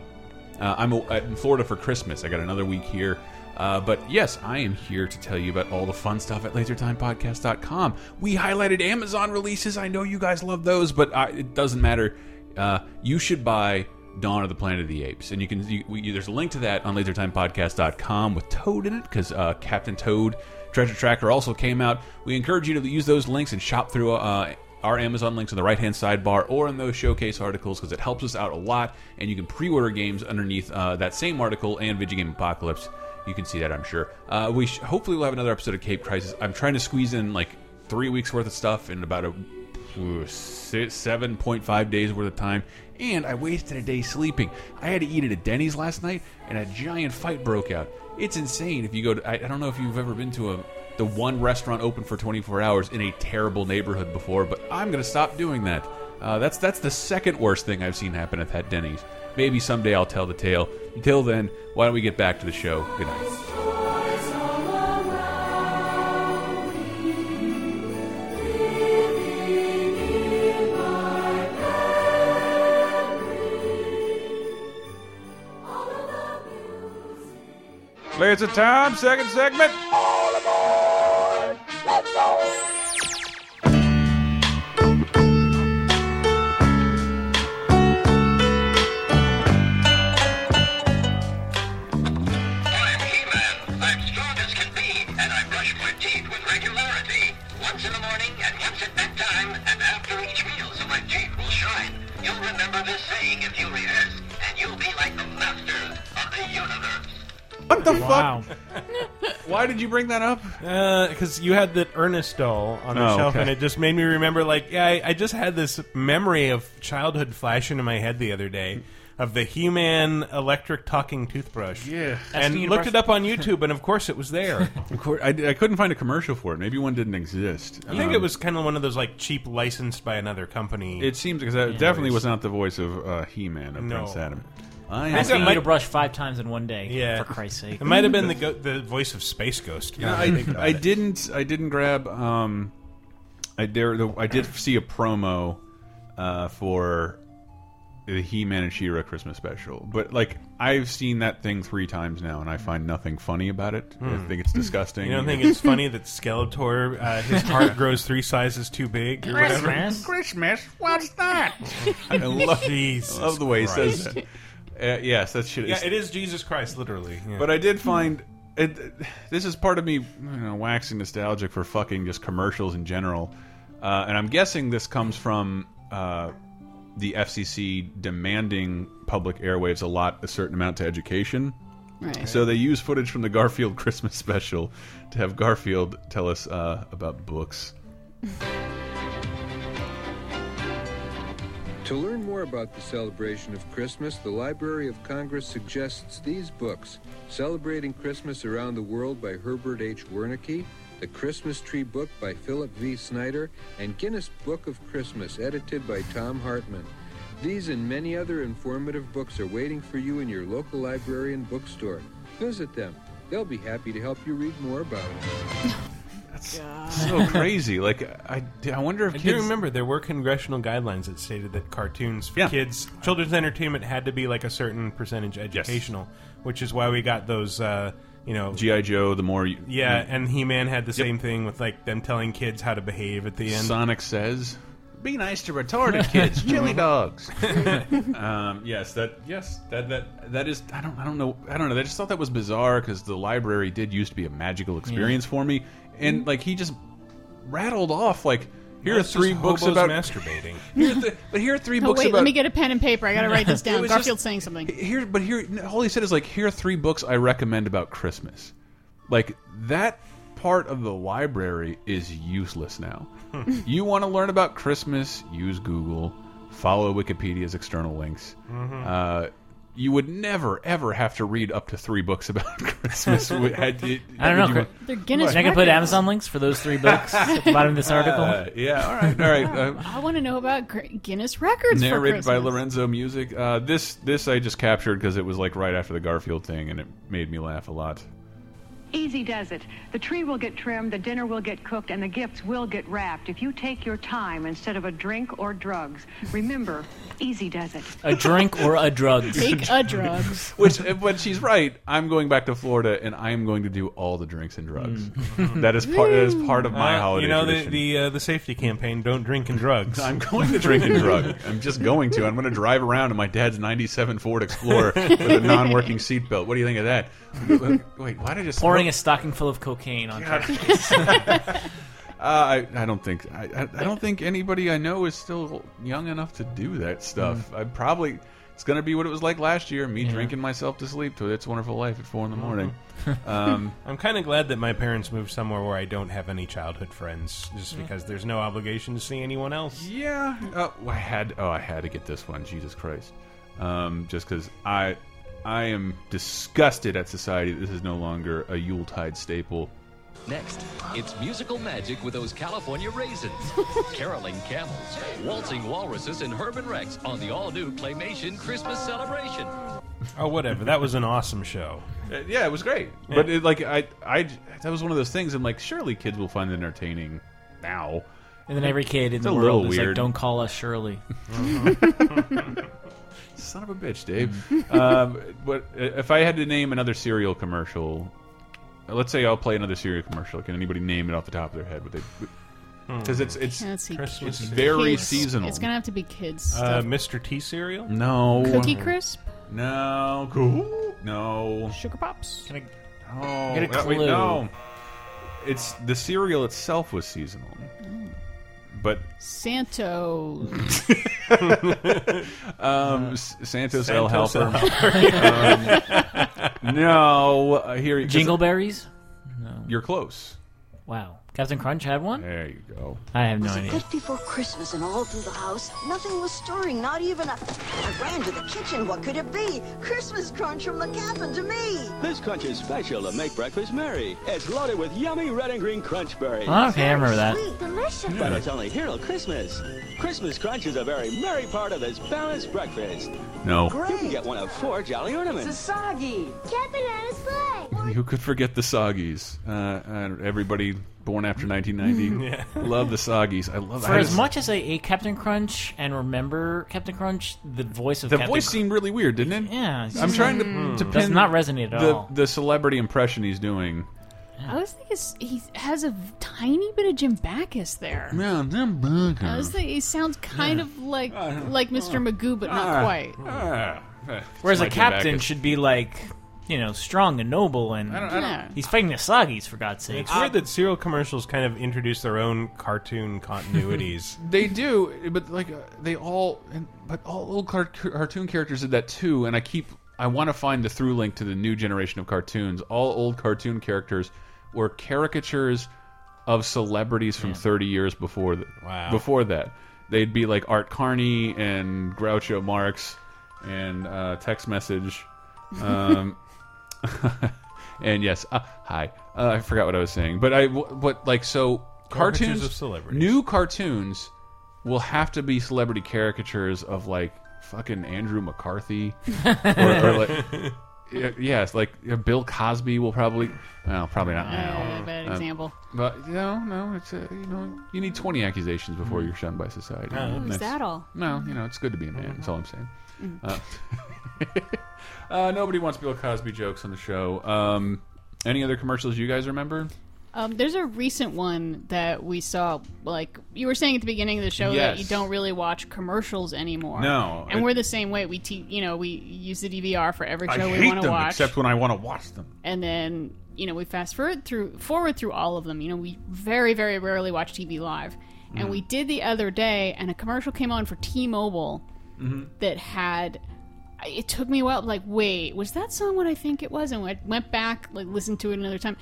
uh, I'm uh, in Florida for Christmas. I got another week here. Uh, but yes, I am here to tell you about all the fun stuff at LaserTimePodcast.com. We highlighted Amazon releases. I know you guys love those, but uh, it doesn't matter. Uh, you should buy Dawn of the Planet of the Apes, and you can. You, we, there's a link to that on LaserTimePodcast.com with Toad in it because uh, Captain Toad Treasure Tracker also came out. We encourage you to use those links and shop through. Uh, our Amazon links on the right hand sidebar or in those showcase articles because it helps us out a lot. And you can pre order games underneath uh, that same article and Video Game Apocalypse. You can see that, I'm sure. Uh, we hopefully we'll have another episode of Cape Crisis. I'm trying to squeeze in like three weeks worth of stuff in about a 7.5 days worth of time. And I wasted a day sleeping. I had to eat at a Denny's last night, and a giant fight broke out. It's insane. If you go to, I, I don't know if you've ever been to a the one restaurant open for 24 hours in a terrible neighborhood before, but I'm gonna stop doing that. Uh, that's that's the second worst thing I've seen happen at that Denny's. Maybe someday I'll tell the tale. Until then, why don't we get back to the show? Good night. After each meal so my teeth will shine. You'll remember this saying if you rehearse, and you'll be like the master of the universe. What the Wow. fuck? Why did you bring that up? Because you had that Ernest doll on the Oh, shelf, okay. and it just made me remember. Like, yeah, I, I just had this memory of childhood flash into my head the other day of the He-Man electric talking toothbrush. Yeah. and Asking you looked it up on YouTube, and of course it was there. Of course, I, I couldn't find a commercial for it. Maybe one didn't exist. I think Um, it was kind of one of those like cheap licensed by another company. It seems because that definitely was not the voice of uh, He-Man of No. Prince Adam. I Asking am you to brush five times in one day. Yeah, For Christ's sake. it might have been the go the voice of Space Ghost. Yeah, now that I, I didn't. I didn't grab. Um, I dare. The, I did see a promo uh, for the He-Man and She-Ra Christmas special, but like I've seen that thing three times now, and I find nothing funny about it. I Hmm. think it's disgusting. You don't think it's funny that Skeletor, uh, his heart grows three sizes too big or whatever? Christmas? What's that? I love, Jesus love the way he says Christ. that. Uh, yes, that shit. Yeah, it is Jesus Christ, literally. yeah. But I did find it. This is part of me, you know, waxing nostalgic for fucking just commercials in general, uh, and I'm guessing this comes from uh, the FCC demanding public airwaves allot a certain amount to education. Right. So they use footage from the Garfield Christmas special to have Garfield tell us uh, about books. To learn more about the celebration of Christmas, the Library of Congress suggests these books Celebrating Christmas Around the World by Herbert H. Wernecke, The Christmas Tree Book by Philip V. Snyder, and Guinness Book of Christmas, edited by Tom Hartman. These and many other informative books are waiting for you in your local library and bookstore. Visit them. They'll be happy to help you read more about it. That's so crazy. Like I, I wonder if I kids do remember there were congressional guidelines that stated that cartoons for Yeah. kids, children's entertainment had to be like a certain percentage educational, which is why we got those, uh, you know, GI Joe. The more you, yeah, and He Man had the Yep. same thing with like them telling kids how to behave at the end. Sonic says, "Be nice to retarded kids, chili dogs." um, yes, that yes that that that is. I don't I don't know I don't know. I just thought that was bizarre because the library did used to be a magical experience for me, and like he just rattled off like. Here are it's three just books hobos about masturbating. Here are th- but here are three Oh, books wait, about. let me get a pen and paper. I gotta write this down. was Garfield's just- saying something. Here, but here, all he said is like, here are three books I recommend about Christmas. Like that part of the library is useless now. you want to learn about Christmas? Use Google. Follow Wikipedia's external links. Mhm. Uh, you would never ever have to read up to three books about Christmas. Would- had you- I don't know. you They're Guinness I can put records. Amazon links for those three books at the bottom of this article. Uh, yeah, all right, all right. Uh, I want to know about Gr- Guinness records for narrated by Christmas. Lorenzo Music. Uh, this this I just captured because it was like right after the Garfield thing, and it made me laugh a lot. Easy does it. The tree will get trimmed, the dinner will get cooked, and the gifts will get wrapped if you take your time instead of a drink or drugs. Remember, easy does it. A drink or a drug. Take a drugs. Which, but she's right. I'm going back to Florida, and I am going to do all the drinks and drugs. that is part. That is part of my Uh, holiday. You know the the uh, the safety campaign. Don't drink and drugs. I'm going to drink and drug. I'm just going to. I'm going to drive around in my dad's '97 Ford Explorer with a non-working seatbelt. What do you think of that? Wait, why did I just Pouring a stocking full of cocaine on top. Uh, I, I don't think I, I I don't think anybody I know is still young enough to do that stuff. I probably it's going to be what it was like last year. Me Yeah. drinking myself to sleep to "It's a Wonderful Life" at four in the morning. um, I'm kind of glad that my parents moved somewhere where I don't have any childhood friends, just Yeah. because there's no obligation to see anyone else. Yeah, uh, I had oh I had to get this one. Jesus Christ, um, just because I I am disgusted at society. that This is no longer a Yuletide staple. Next, it's musical magic with those California raisins, caroling camels, waltzing walruses, and Herb and Rex on the all-new Claymation Christmas celebration. Oh, whatever. That was an awesome show. Uh, yeah, it was great. But it, like I, I, that was one of those things. I'm like, surely kids will find it entertaining now. And then every kid in It's the a world is weird. like, "Don't call us Shirley." Son of a bitch, Dave. um, but if I had to name another cereal commercial, let's say I'll play another cereal commercial. Can anybody name it off the top of their head? Would they? Because it's it's Let's it's Kids. very Kids. seasonal. It's gonna have to be kids Uh, stuff. Mr. T cereal? no Cookie Crisp. No, cool. No. Sugar Pops. Can I Oh, Get a uh, wait, clue. no. It's the cereal itself was seasonal, but Santo. um, S- Santos, El Santos Helper. El Helper. um, no, uh, here Jingleberries? No. You're close. Wow. Captain Crunch had one. There you go. I have no was idea. it just before Christmas and all through the house? Nothing was stirring, not even a... I ran to the kitchen. What could it be? Christmas crunch from the cabin to me. This crunch is special to make breakfast merry. It's loaded with yummy red and green crunch berries. Oh, okay, I remember that. Sweet, delicious. But it's only here till Christmas. Christmas crunch is a very merry part of this balanced breakfast. No. You can get one of four jolly ornaments. It's a soggy. Captain Anna's sleigh. Who could forget the Soggies? Uh, uh, everybody born after 1990 Yeah. love the Soggies. I love. For I as just- much as I ate Captain Crunch and remember Captain Crunch, the voice of the Captain voice Cr- seemed really weird, didn't it? Yeah, I'm trying to, like, to mm, pin does not resonate at the, all. The celebrity impression he's doing. I was thinking he has a tiny bit of Jim Backus there. Yeah, Jim I was thinking he sounds kind of like like Mr. Magoo, but not quite. Ah, Whereas a captain should be like, you know, strong and noble, and I don't- I don't- he's fighting the Soggies for God's sake. It's weird that cereal commercials kind of introduce their own cartoon continuities. They do, but like uh, they all, and, but all old car cartoon characters did that too. And I keep, I want to find the through link to the new generation of cartoons. All old cartoon characters were caricatures of celebrities from 30 years before. The, Wow. Before that, they'd be like Art Carney and Groucho Marx and uh, text message. Um, and yes, uh, hi. Uh, I forgot what I was saying, but I, what like so cartoons of celebrities. New cartoons will have to be celebrity caricatures of like fucking Andrew McCarthy, or, or like. Yes, like uh, Bill Cosby will probably, well, probably not now. Uh, bad Um, example. but no, no, it's uh, you know you need twenty accusations before you're shunned by society. And is that all? No, you know it's good to be a man. That's all I'm saying. Mm. Uh, uh, nobody wants Bill Cosby jokes on the show. Um, any other commercials you guys remember? Um, there's a recent one that we saw. Like you were saying at the beginning of the show, that you don't really watch commercials anymore. No, and it- we're the same way. We, te- you know, we use the DVR for every show we want to watch, except when I want to watch them. and then you know we fast forward through forward through all of them. You know, we very very rarely watch TV live, and Mm. we did the other day, and a commercial came on for T-Mobile Mm-hmm. that had. It took me a while. Like, wait, was that song what I think it was? And I went back, like, listened to it another time,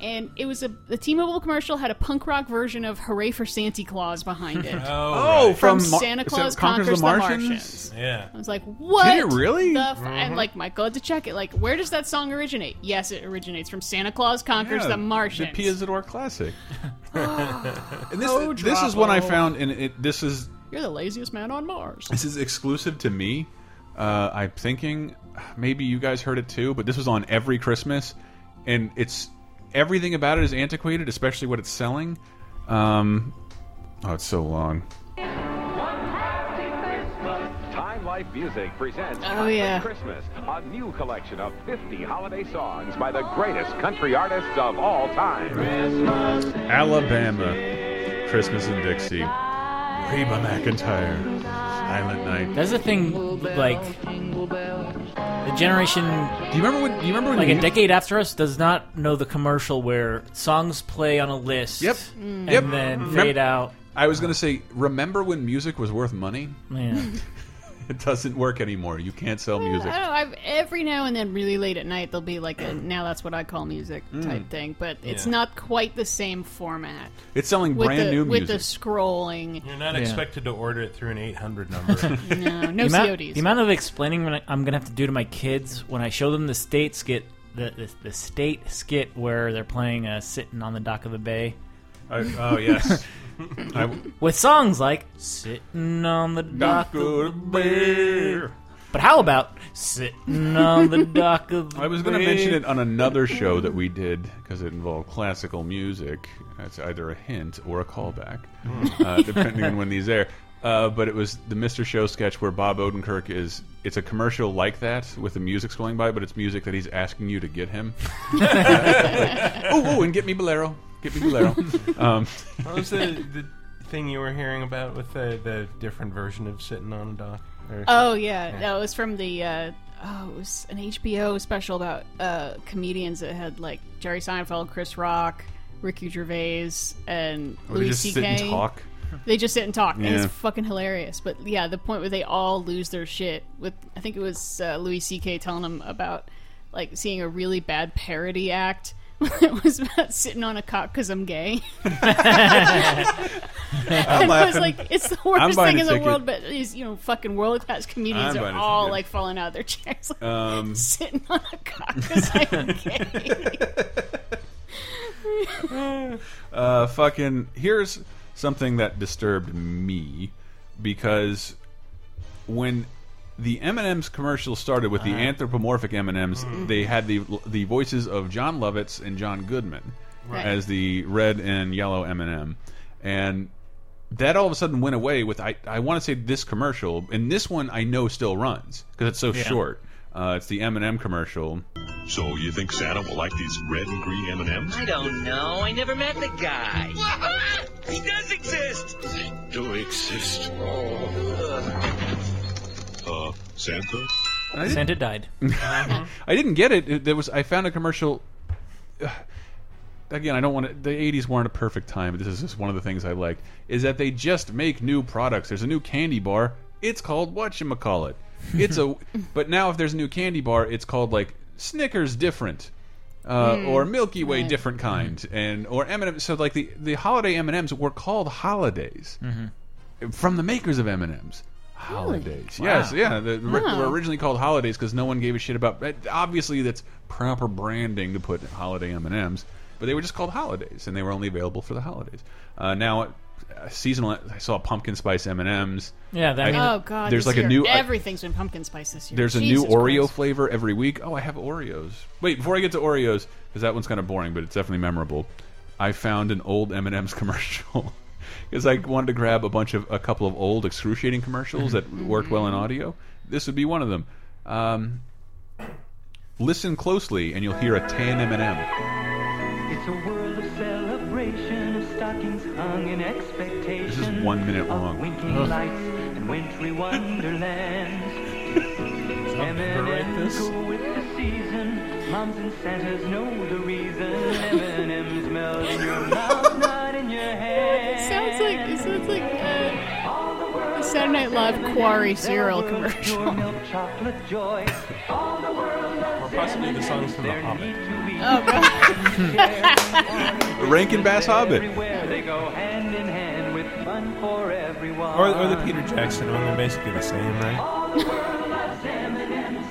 and it was a the T-Mobile commercial had a punk rock version of "Hooray for Santa Claus" behind it. Oh, right. from, from Mar- Santa Sa- Claus Conquers conquers, the the Martians? Martians. Yeah. I was like, what? Did it really? The f- Mhm. And like, Michael had to check it. Like, where does that song originate? Yes, it originates from Santa Claus conquers Yeah, the Martians. The Pia Zadora classic. and this, Oh, this is one I found, and it, this is You're the laziest man on Mars. This is exclusive to me. Uh, I'm thinking maybe you guys heard it too, but this was on every Christmas, and it's everything about it is antiquated, especially what it's selling. Um, oh, it's so long. Time Life Music presents Oh, yeah. Christmas, a new collection of 50 holiday songs by the greatest country artists of all time. Alabama, Christmas in Dixie, Reba McEntire, Silent Night. That's the thing, like the generation. Do you remember when? Do you remember when like a decade after us does not know the commercial where songs play on a list. Yep. and Yep. then Remem- fade out. I was going to say, remember when music was worth money? Yeah. It doesn't work anymore. You can't sell music. I don't know. I've, every now and then, really late at night, there'll be like a now that's what I call music Mm. type thing, but it's Yeah. not quite the same format. It's selling with brand the, new with the scrolling. You're not Yeah. expected to order it through an 800 number. no, no the amount, CODs. The amount of explaining when I, I'm going to have to do to my kids when I show them the state skit, the the, the state skit where they're playing uh, "Sitting on the Dock of the Bay." I- oh, yes. I- with songs like "Sitting on the Dock of the Bay." But how about "Sitting on the Dock of the I was going to mention it on another show that we did because it involved classical music. It's either a hint or a callback, uh, depending on when these air. Uh, but it was the Mr. Show sketch where Bob Odenkirk is. It's a commercial like that with the music going by, but it's music that he's asking you to get him. Oh, oh, and get me Bolero. Get me Bolero. Um, what was the, the thing you were hearing about with the, the different version of sitting on a dock? Or- Oh yeah, no, it was from the. Uh, oh, it was an HBO special about uh, comedians that had like Jerry Seinfeld, Chris Rock, Ricky Gervais, and Oh, they Louis just C.K. sit and talk? They just sit and talk, and Yeah. it's fucking hilarious. But yeah, the point where they all lose their shit. With I think it was uh, Louis C.K. telling them about like seeing a really bad parody act. It was about sitting on a cock because I'm gay. and I was like, it's the worst thing in the world, but these, you know, fucking world class comedians I'm are all like falling out of their chairs, like, Um, sitting on a cock because I'm gay. uh, fucking here's something that disturbed me because when the M&M's commercial started with the Uh-huh. anthropomorphic M&M's, Mhm. they had the the voices of Jon Lovitz and John Goodman Right. as the red and yellow M&M, and that all of a sudden went away with I I want to say this commercial, and this one I know still runs because it's so Yeah. short. Uh, it's the M&M commercial. So you think Santa will like these red and green M&Ms? I don't know. I never met the guy. he does exist. They do exist. Uh, Santa? I didn't- Santa died. I didn't get it. it. There was I found a commercial. Again, I don't want to. The '80s weren't a perfect time. This is just one of the things I liked. Is that they just make new products. There's a new candy bar. It's called whatchamacallit. It's a. but now if there's a new candy bar, it's called like Snickers different. Uh, Mm, or Milky Way right. different kind, and or M&M. So like the the holiday M and M's were called holidays from the makers of M and M's. Holidays, Wow. yes, yeah. They were Wow. were originally called holidays because no one gave a shit about. Obviously, that's proper branding to put holiday M and M's, but they were just called holidays, and they were only available for the holidays. Uh, now, uh, seasonal. I saw pumpkin spice M and M's. Yeah, that- oh god, There's this like a year, new. I- everything's been pumpkin spice this year. there's a Jesus new Oreo Christ. flavor every week. Oh, I have Oreos. Wait, before I get to Oreos, because that one's kind of boring, but it's definitely memorable. I found an old M and M's commercial because I wanted to grab a bunch of a couple of old excruciating commercials that worked well in audio. This would be one of them. Um, listen closely, and you'll hear a tan M and M. It's a world of celebration, of stockings hung in expectation. This is one minute long. Winking Ugh. lights and wintry wonderlands. M&M's go with the season. Moms and Santas know the reason. M&M's melt in your mouth, not in your hand. It sounds like it sounds like uh, a Saturday Night Live Quarry cereal commercial. Milk chocolate joy. All the world Or possibly the songs from The Hobbit. Oh god. Rankin Bass Hobbit. They go hand in hand with fun for everyone. Or, or the Peter Jackson one. They're basically the same, right?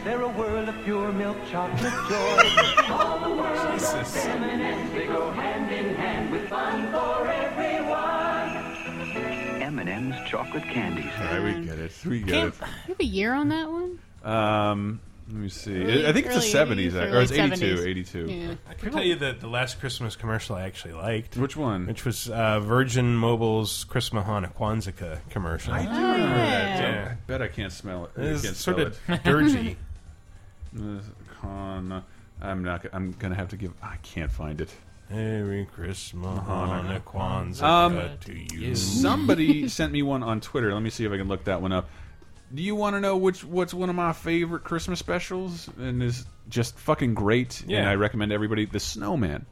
They're a world of pure milk chocolate joy. All the world loves M&M's. They go hand in hand with fun for everyone. M&M's chocolate candies. All right, we get it. We get it. You have a year on that one? Um, let me see. Early- I think it's the 70s, 80s or or it's late 82. 70s. 82. Yeah. I can tell you that the last Christmas commercial I actually liked. Which one? Which was uh, Virgin Mobile's Chris Mahana Kwanzaa commercial. I do remember that. Yeah. I bet I can't smell it. It's can't sort spell of it. dirgy. This Con, I'm not. I'm gonna have to give. I can't find it. Merry Christmas, Mahana Kwanzaa Um, to you. somebody sent me one on Twitter. Let me see if I can look that one up. Do you want to know which what's one of my favorite Christmas specials and is just fucking great? Yeah. And I recommend everybody the Snowman.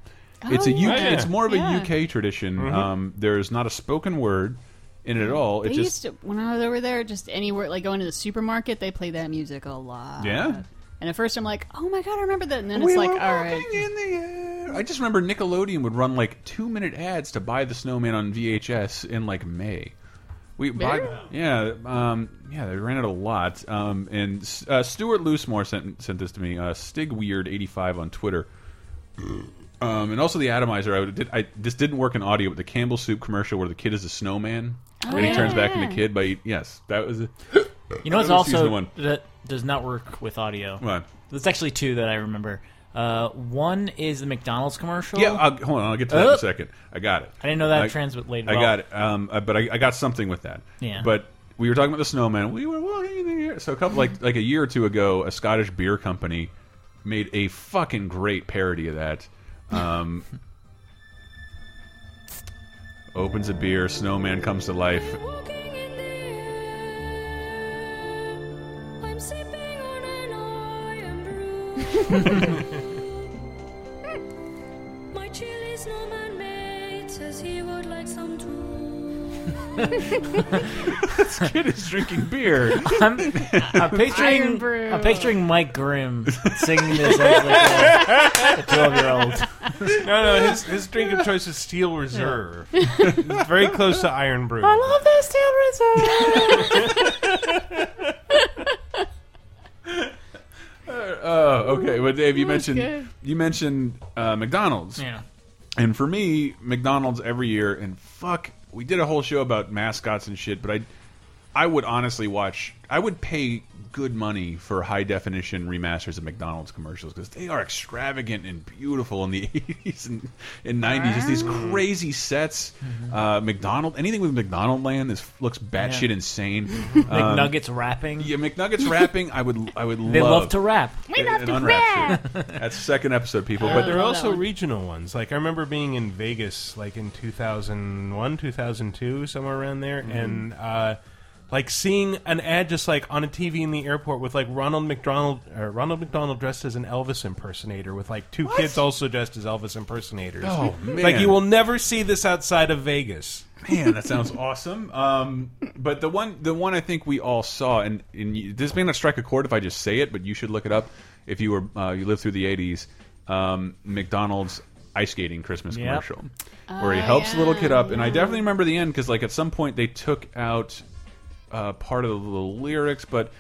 Oh, it's a UK. yeah. It's more of a Yeah. UK tradition. Mhm. Um, there's not a spoken word in it at all. They It just used to when I was over there, just anywhere like going to the supermarket, they play that music a lot. Yeah? And at first I'm like, oh my god, I remember that. And then We it's like, all right. in the air. I just remember Nickelodeon would run like two minute ads to buy the Snowman on VHS in like May. We buy, Really? yeah, um, yeah, they ran it a lot. Um, and uh, Stuart Loosemore sent sent this to me. Uh, Stig Weird eighty five on Twitter. Um, and also the atomizer. I, would- did, I this didn't work in audio, but the Campbell Soup commercial where the kid is a snowman Oh, and he yeah, turns back yeah. into kid. By yes, that was. A, You know what's that was also one. Does not work with audio? What? There's actually two that I remember. Uh, one is the McDonald's commercial. Yeah, I'll, hold on. I'll get to that in a second. I got it. I didn't know that I, translated I got it. Um, uh, but I, I got something with that. Yeah. But we were talking about the snowman. We were walking in the air. So a couple like like a year or two ago, a Scottish beer company made a fucking great parody of that. Um, opens a beer, snowman comes to life. Brew. My chilly snowman mate says he would like some too. this kid is drinking beer. I'm, I'm Iron picturing Brew. I'm picturing Mike Grimm singing this as like a twelve year old. No, no, his, his drink of choice is Steel Reserve. It's very close to Irn-Bru. I love this Steel Reserve. Oh, okay. Well, Dave, you mentioned good. you mentioned uh, McDonald's. Yeah. And for me, McDonald's every year, and fuck, we did a whole show about mascots and shit, but I, I would honestly watch. I would pay good money for high definition remasters of McDonald's commercials because they are extravagant and beautiful in the 80s and, and 90s. Just these crazy sets. Uh, McDonald, anything with McDonald land is looks batshit Yeah. insane. McNuggets rapping. Yeah, McNuggets rapping. I would, I would. They love, love to rap. We love to rap. That's second episode, people. But But there are also regional ones. Like I remember being in Vegas, like in 2001, 2002, somewhere around there, Mm-hmm. and uh, like seeing an ad just like on a TV in the airport with like Ronald McDonald or Ronald McDonald dressed as an Elvis impersonator with like two kids also dressed as Elvis impersonators. Oh, man! Like you will never see this outside of Vegas. Man, that sounds awesome. Um, but the one, the one I think we all saw, and, and you, this may not strike a chord if I just say it, but you should look it up if you were uh, you lived through the '80s. Um, McDonald's ice skating Christmas Yep. commercial, where he Oh, helps the little kid up, and I definitely remember the end because like at some point they took out uh, part of the little lyrics, but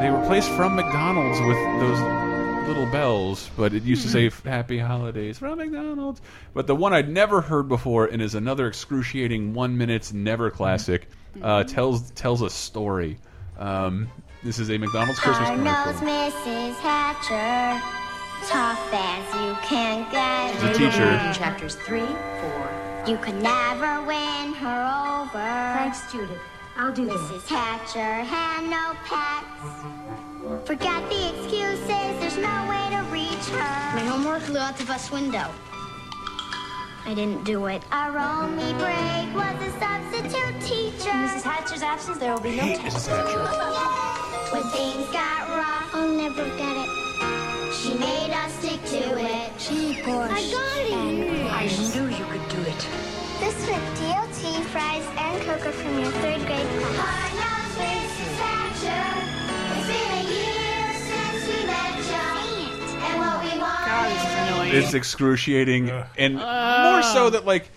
they replaced from McDonald's with those little bells, but it used to say "Happy Holidays from McDonald's." But the one I'd never heard before, and is another excruciating one minutes never classic, uh, tells tells a story. Um, this is a McDonald's Christmas Hard nosed commercial. Mrs. Hatcher, tough as you can get. She's a teacher. Chapters three, four. You could never win her over. Thanks, Judith. I'll do this. Mrs. Hatcher had no pets. Forget the excuses, there's no way to reach her. My homework flew out the bus window. I didn't do it. Our only break was a substitute teacher. In Mrs. Hatcher's absence, there will be no Hate test. Mrs. Hatcher. When things got rough, I'll never get it. She made us stick to it. She pushed. I got it. I knew you could do it. This with DLT, fries, and cocoa from your third grade class. Hard knows Mrs. Hatcher. It's been a year since we met you. And what we want It's excruciating, and uh. more so that like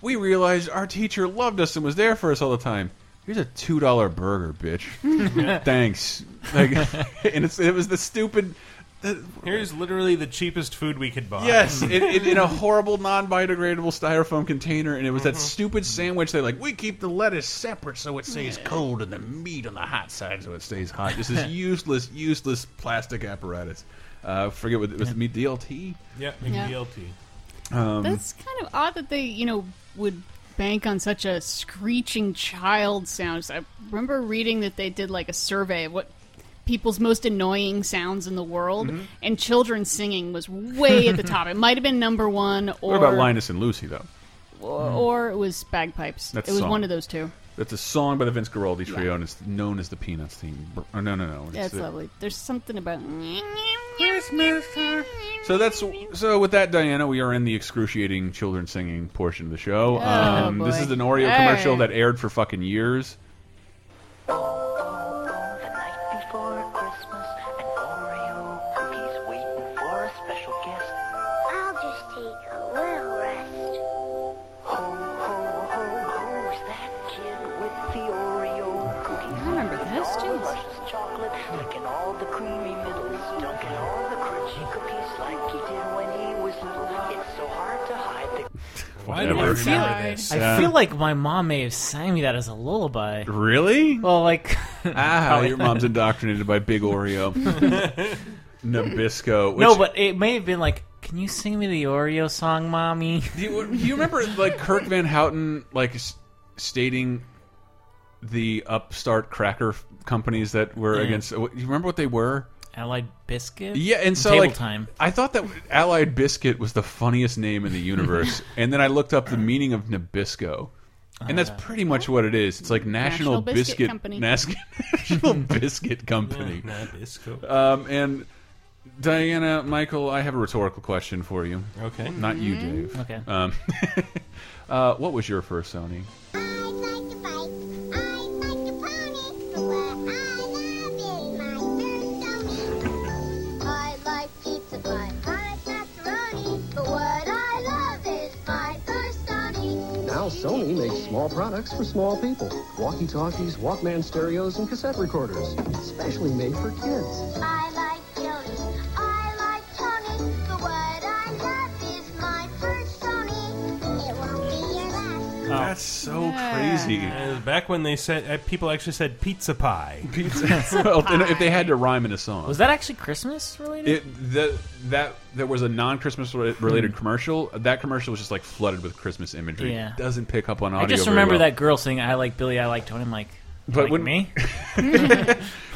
we realized our teacher loved us and was there for us all the time. Here's a two dollar burger, bitch. Thanks. Like, and it's, it was the stupid. Here's literally the cheapest food we could buy. Yes, in, in, in a horrible non-biodegradable styrofoam container, and it was that stupid sandwich. They like we keep the lettuce separate so it stays cold, and the meat on the hot side so it stays hot. This is useless, useless plastic apparatus. Uh, forget what it was. Meat DLT. Yep, Yeah. McDLT. Um, That's kind of odd that they, you know, would bank on such a screeching child sound. I remember reading that they did like a survey of what people's most annoying sounds in the world, Mhm. and children singing was way at the top. It might have been number one, or what about Linus and Lucy though? or, or it was bagpipes. That's it was song. one of those two. That's a song by the Vince Guaraldi Trio, and it's known as the Peanuts theme. Oh, no, no, no. Yeah, it's the- lovely. There's something about So that's so. With that, Diana, we are in the excruciating children singing portion of the show. Oh, um, this is an Oreo All commercial right. that aired for fucking years. Like my mom may have sang me that as a lullaby. Really? Well, like Ah, your mom's indoctrinated by Big Oreo, Nabisco. Which, no, but it may have been like, "Can you sing me the Oreo song, mommy?" do you, do you remember like Kirk Van Houten like stating the upstart cracker companies that were Yeah. against? Do you remember what they were? Allied biscuit. Yeah, and so table like time. I thought that Allied Biscuit was the funniest name in the universe, and then I looked up the meaning of Nabisco, and that's pretty much what it is. It's like National, National Biscuit Company. Nas- National Biscuit Company. Yeah, Nabisco. Um, and Diana, Michael, I have a rhetorical question for you. Okay. not you, Dave. Okay. Um, uh, what was your first Sony? Sony. Makes small products for small people. Walkie-talkies, Walkman stereos, and cassette recorders. Specially made for kids. I That's so crazy. Uh, back when they said uh, people actually said pizza pie. Pizza. well, and if they had to rhyme in a song. Was that actually Christmas related? It the that there was a non-Christmas re- related commercial. That commercial was just like flooded with Christmas imagery. Yeah. It doesn't pick up on audio. I just very remember well. that girl saying, "I like Billy, I like Tony." I'm like, But like when- me,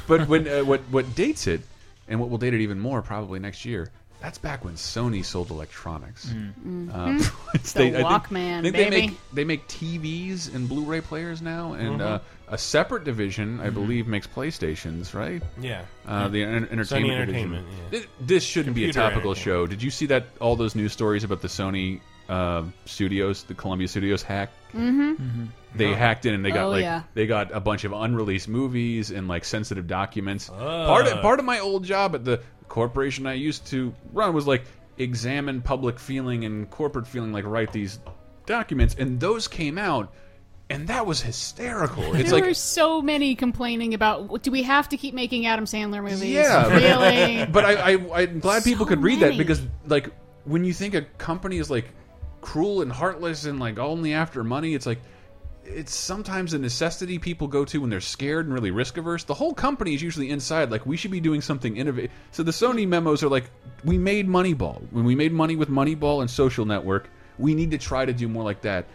but when uh, what what dates it, and what will date it even more probably next year, that's back when Sony sold electronics. Mhm. Um, Mhm. it's- The I think- Walkman, I think baby. They make, they make TVs and Blu-ray players now, and Mhm. uh, a separate division, I believe, makes PlayStations. Right? Yeah. Uh, the en- entertainment. Sony division. Entertainment, yeah. Th- This shouldn't be a topical show. Did you see that? All those news stories about the Sony uh, studios, the Columbia Studios hack. Mm-hmm. They hacked in and they got Oh, like yeah. they got a bunch of unreleased movies and like sensitive documents. Part of part of my old job at the corporation I used to run was like examine public feeling and corporate feeling, like write these documents, and those came out, and that was hysterical. It's there like were so many complaining about. Do we have to keep making Adam Sandler movies? yeah, really. But I, I I'm glad people So could read many. that because like when you think a company is like cruel and heartless and like only after money, it's like it's sometimes a necessity people go to when they're scared and really risk averse. The whole company is usually inside like we should be doing something innovative. So the Sony memos are like we made Moneyball when we made money with Moneyball and Social Network. We need to try to do more like that.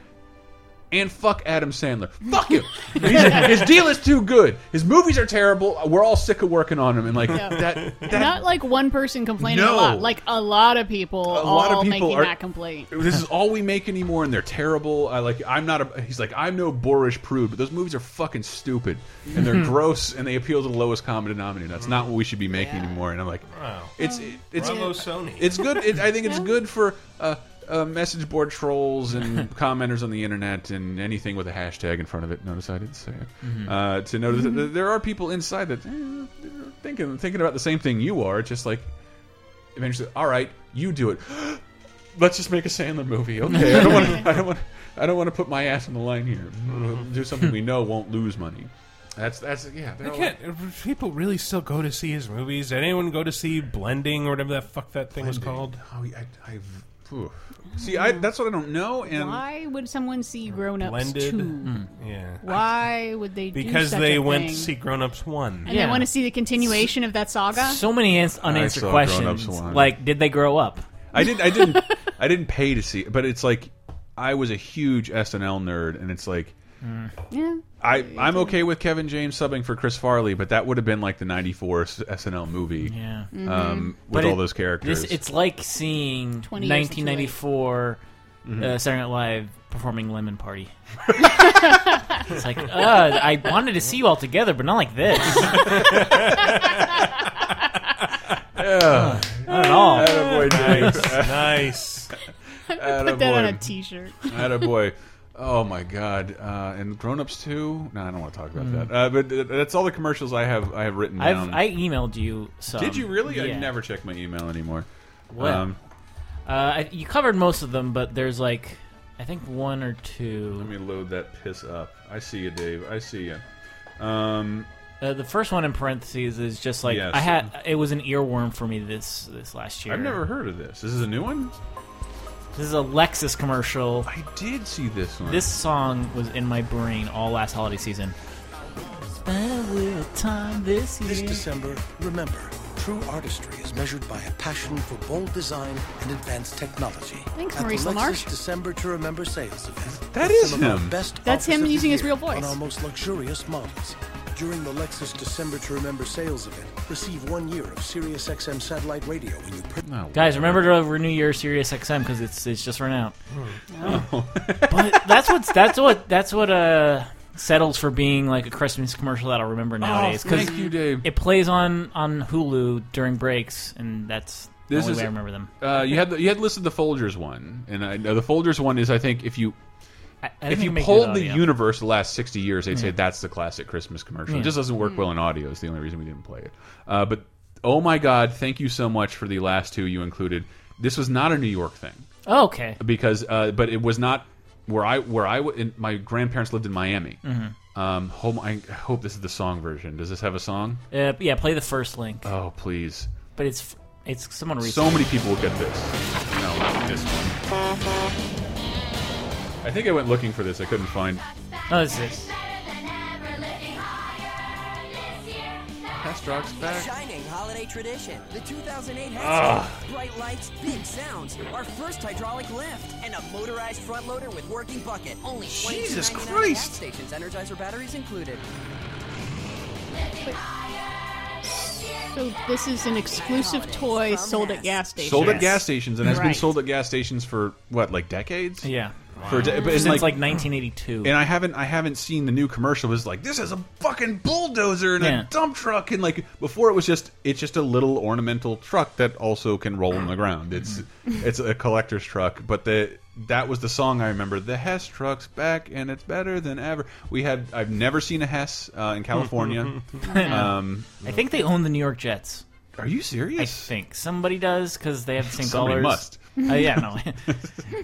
And fuck Adam Sandler. Fuck him. He's- his deal is too good. His movies are terrible. We're all sick of working on him. And like Yeah. that, that Not like one person complaining No. a lot. Like a lot of people. a lot of people making are that complaint. This is all we make anymore, and they're terrible. I like. I'm not a. He's like. I'm no boorish prude, but those movies are fucking stupid, and they're gross, and they appeal to the lowest common denominator. That's not what we should be making anymore. And I'm like, Wow. it's it's Bravo, Sony. It's good. It, I think it's good for. Uh, uh, message board trolls and commenters on the internet and anything with a hashtag in front of it. Notice I didn't say it. Mhm. Uh, to know that th- there are people inside that eh, thinking thinking about the same thing you are. Just like eventually, all right, you do it. Let's just make a Sandler movie. Okay, I don't want. I don't want. I don't want to put my ass on the line here. Do something we know won't lose money. That's that's yeah. Can't. People really still go to see his movies. Did anyone go to see Blending or whatever that fuck that thing was called? Oh, I, I've. Phew. See, I that's what I don't know, and Why would someone see Grown Ups Blended. two? Mm. Yeah. Why would they? do Because such they a went thing? to see Grown Ups one. and they want to see the continuation of that saga. So many ans- unanswered saw questions. Grown Ups one. Like, did they grow up? I didn't. I didn't. I didn't pay to see, it, but it's like I was a huge SNL nerd, and it's like yeah. I I'm okay with Kevin James subbing for Chris Farley, but that would have been like the '94 SNL movie, Yeah. um, with But all it- those characters. This, it's like seeing 20 years too late. 1994 Mhm. uh, Saturday Night Live performing Lemon Party. it's like, uh, I wanted to see you all together, but not like this. yeah, not at all. Attaboy, Dave. Nice. nice. Put that on a Attaboy. T-shirt. Attaboy. Oh my God! Uh, and Grown Ups too. No, I don't want to talk about Mm. that. Uh, but that's all the commercials I have. I have written down. I've, I emailed you some. Did you really? I never check my email anymore. Well, Um, uh, you covered most of them, but there's like, I think one or two. let me load that piss up. I see you, Dave. I see you. Um, Uh, the first one in parentheses is just like Yes. I had. It was an earworm for me this this last year. I've never heard of this. This is a new one. This is a Lexus commercial. I did see this one. This song was in my brain all last holiday season. Spend a little time this year. This December, remember, true artistry is measured by a passion for bold design and advanced technology. Thanks, At Maurice the LaMarche. Lexus December to Remember sales event. That with is some of our him. Best That's offers him of the using his year real voice. On our most luxurious models. During the Lexus December to Remember sales event, receive one year of Sirius XM satellite radio when you purchase. No. Guys, remember to renew your Sirius XM because it's it's just run out. Oh. but that's what's that's what that's what uh settles for being like a Christmas commercial that I'll remember nowadays. thank you, Dave. It plays on on Hulu during breaks, and that's the This only is way I remember them. Uh, you had the, you had listed the Folgers one, and I know the Folgers one is I think if you I, I if you polled the universe the last sixty years, they'd say that's the classic Christmas commercial. It just doesn't work well in audio. Is the only reason we didn't play it. Uh, but oh my god, thank you so much for the last two you included. This was not a New York thing. Oh, okay. because uh, but it was not where I where I in, my grandparents lived in Miami. Mhm. Um, home, I hope this is the song version. Does this have a song? Uh, yeah, play the first link. Oh please! But it's it's someone recent. So many people will get this. No, not this one. I think I went looking for this. I couldn't find. Oh, this is Hess truck's back. Shining holiday tradition. The 2008 Ah. Bright lights, big sounds. Our first hydraulic lift. And a motorized front loader with working bucket. Only Jesus Christ. gas stations. Energizer batteries included. So this is an exclusive toy sold at gas stations. Sold at gas stations and has been sold at gas stations for what, like decades? Yeah. For de- but it's Since like 1982. And I haven't I haven't seen the new commercial. It's like this is a fucking bulldozer and Yeah. a dump truck and like before it was just it's just a little ornamental truck that also can roll on the ground. It's it's a collector's truck, but the that was the song I remember. The Hess truck's back and it's better than ever. We had I've never seen a Hess uh, in California. um, I think they own the New York Jets. Are you serious? I think somebody does because they have the same Somebody colors. must. Uh, yeah, no.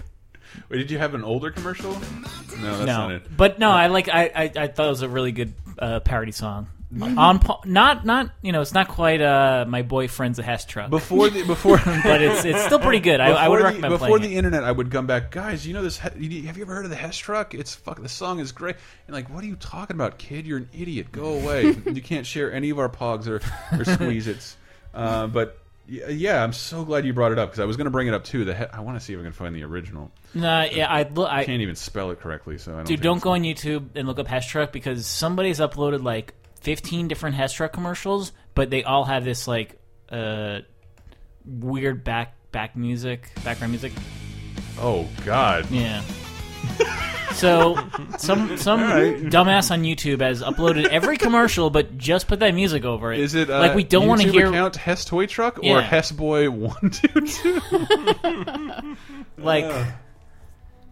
Wait, did you have an older commercial? No, that's no, not it. but no, I like. I, I I thought it was a really good uh, parody song. On po- not not you know it's not quite uh my boyfriend's a Hess truck Before the before, but it's it's still pretty good. I, I would Before the- recommend before playing the it. internet. I would come back, guys. You know this? Have you ever heard of the Hess truck? It's fuck. The song is great. And like, what are you talking about, kid? You're an idiot. Go away. you can't share any of our pogs or or squeeze its. Uh, but yeah, I'm so glad you brought it up because I was going to bring it up too. The he I want to see if I can find the original. Nah, yeah, I look. I can't even spell it correctly, so I don't. Dude, don't go on YouTube and look up Hess Truck because somebody's uploaded like 15 different Hess Truck commercials, but they all have this like uh, weird back back music, background music. Oh God. Yeah. So some some All right. dumbass on YouTube has uploaded every commercial, but just put that music over it. Is it uh, like we don't want to hear account Hess Toy Truck or Yeah. Hess Boy One Two Two? like.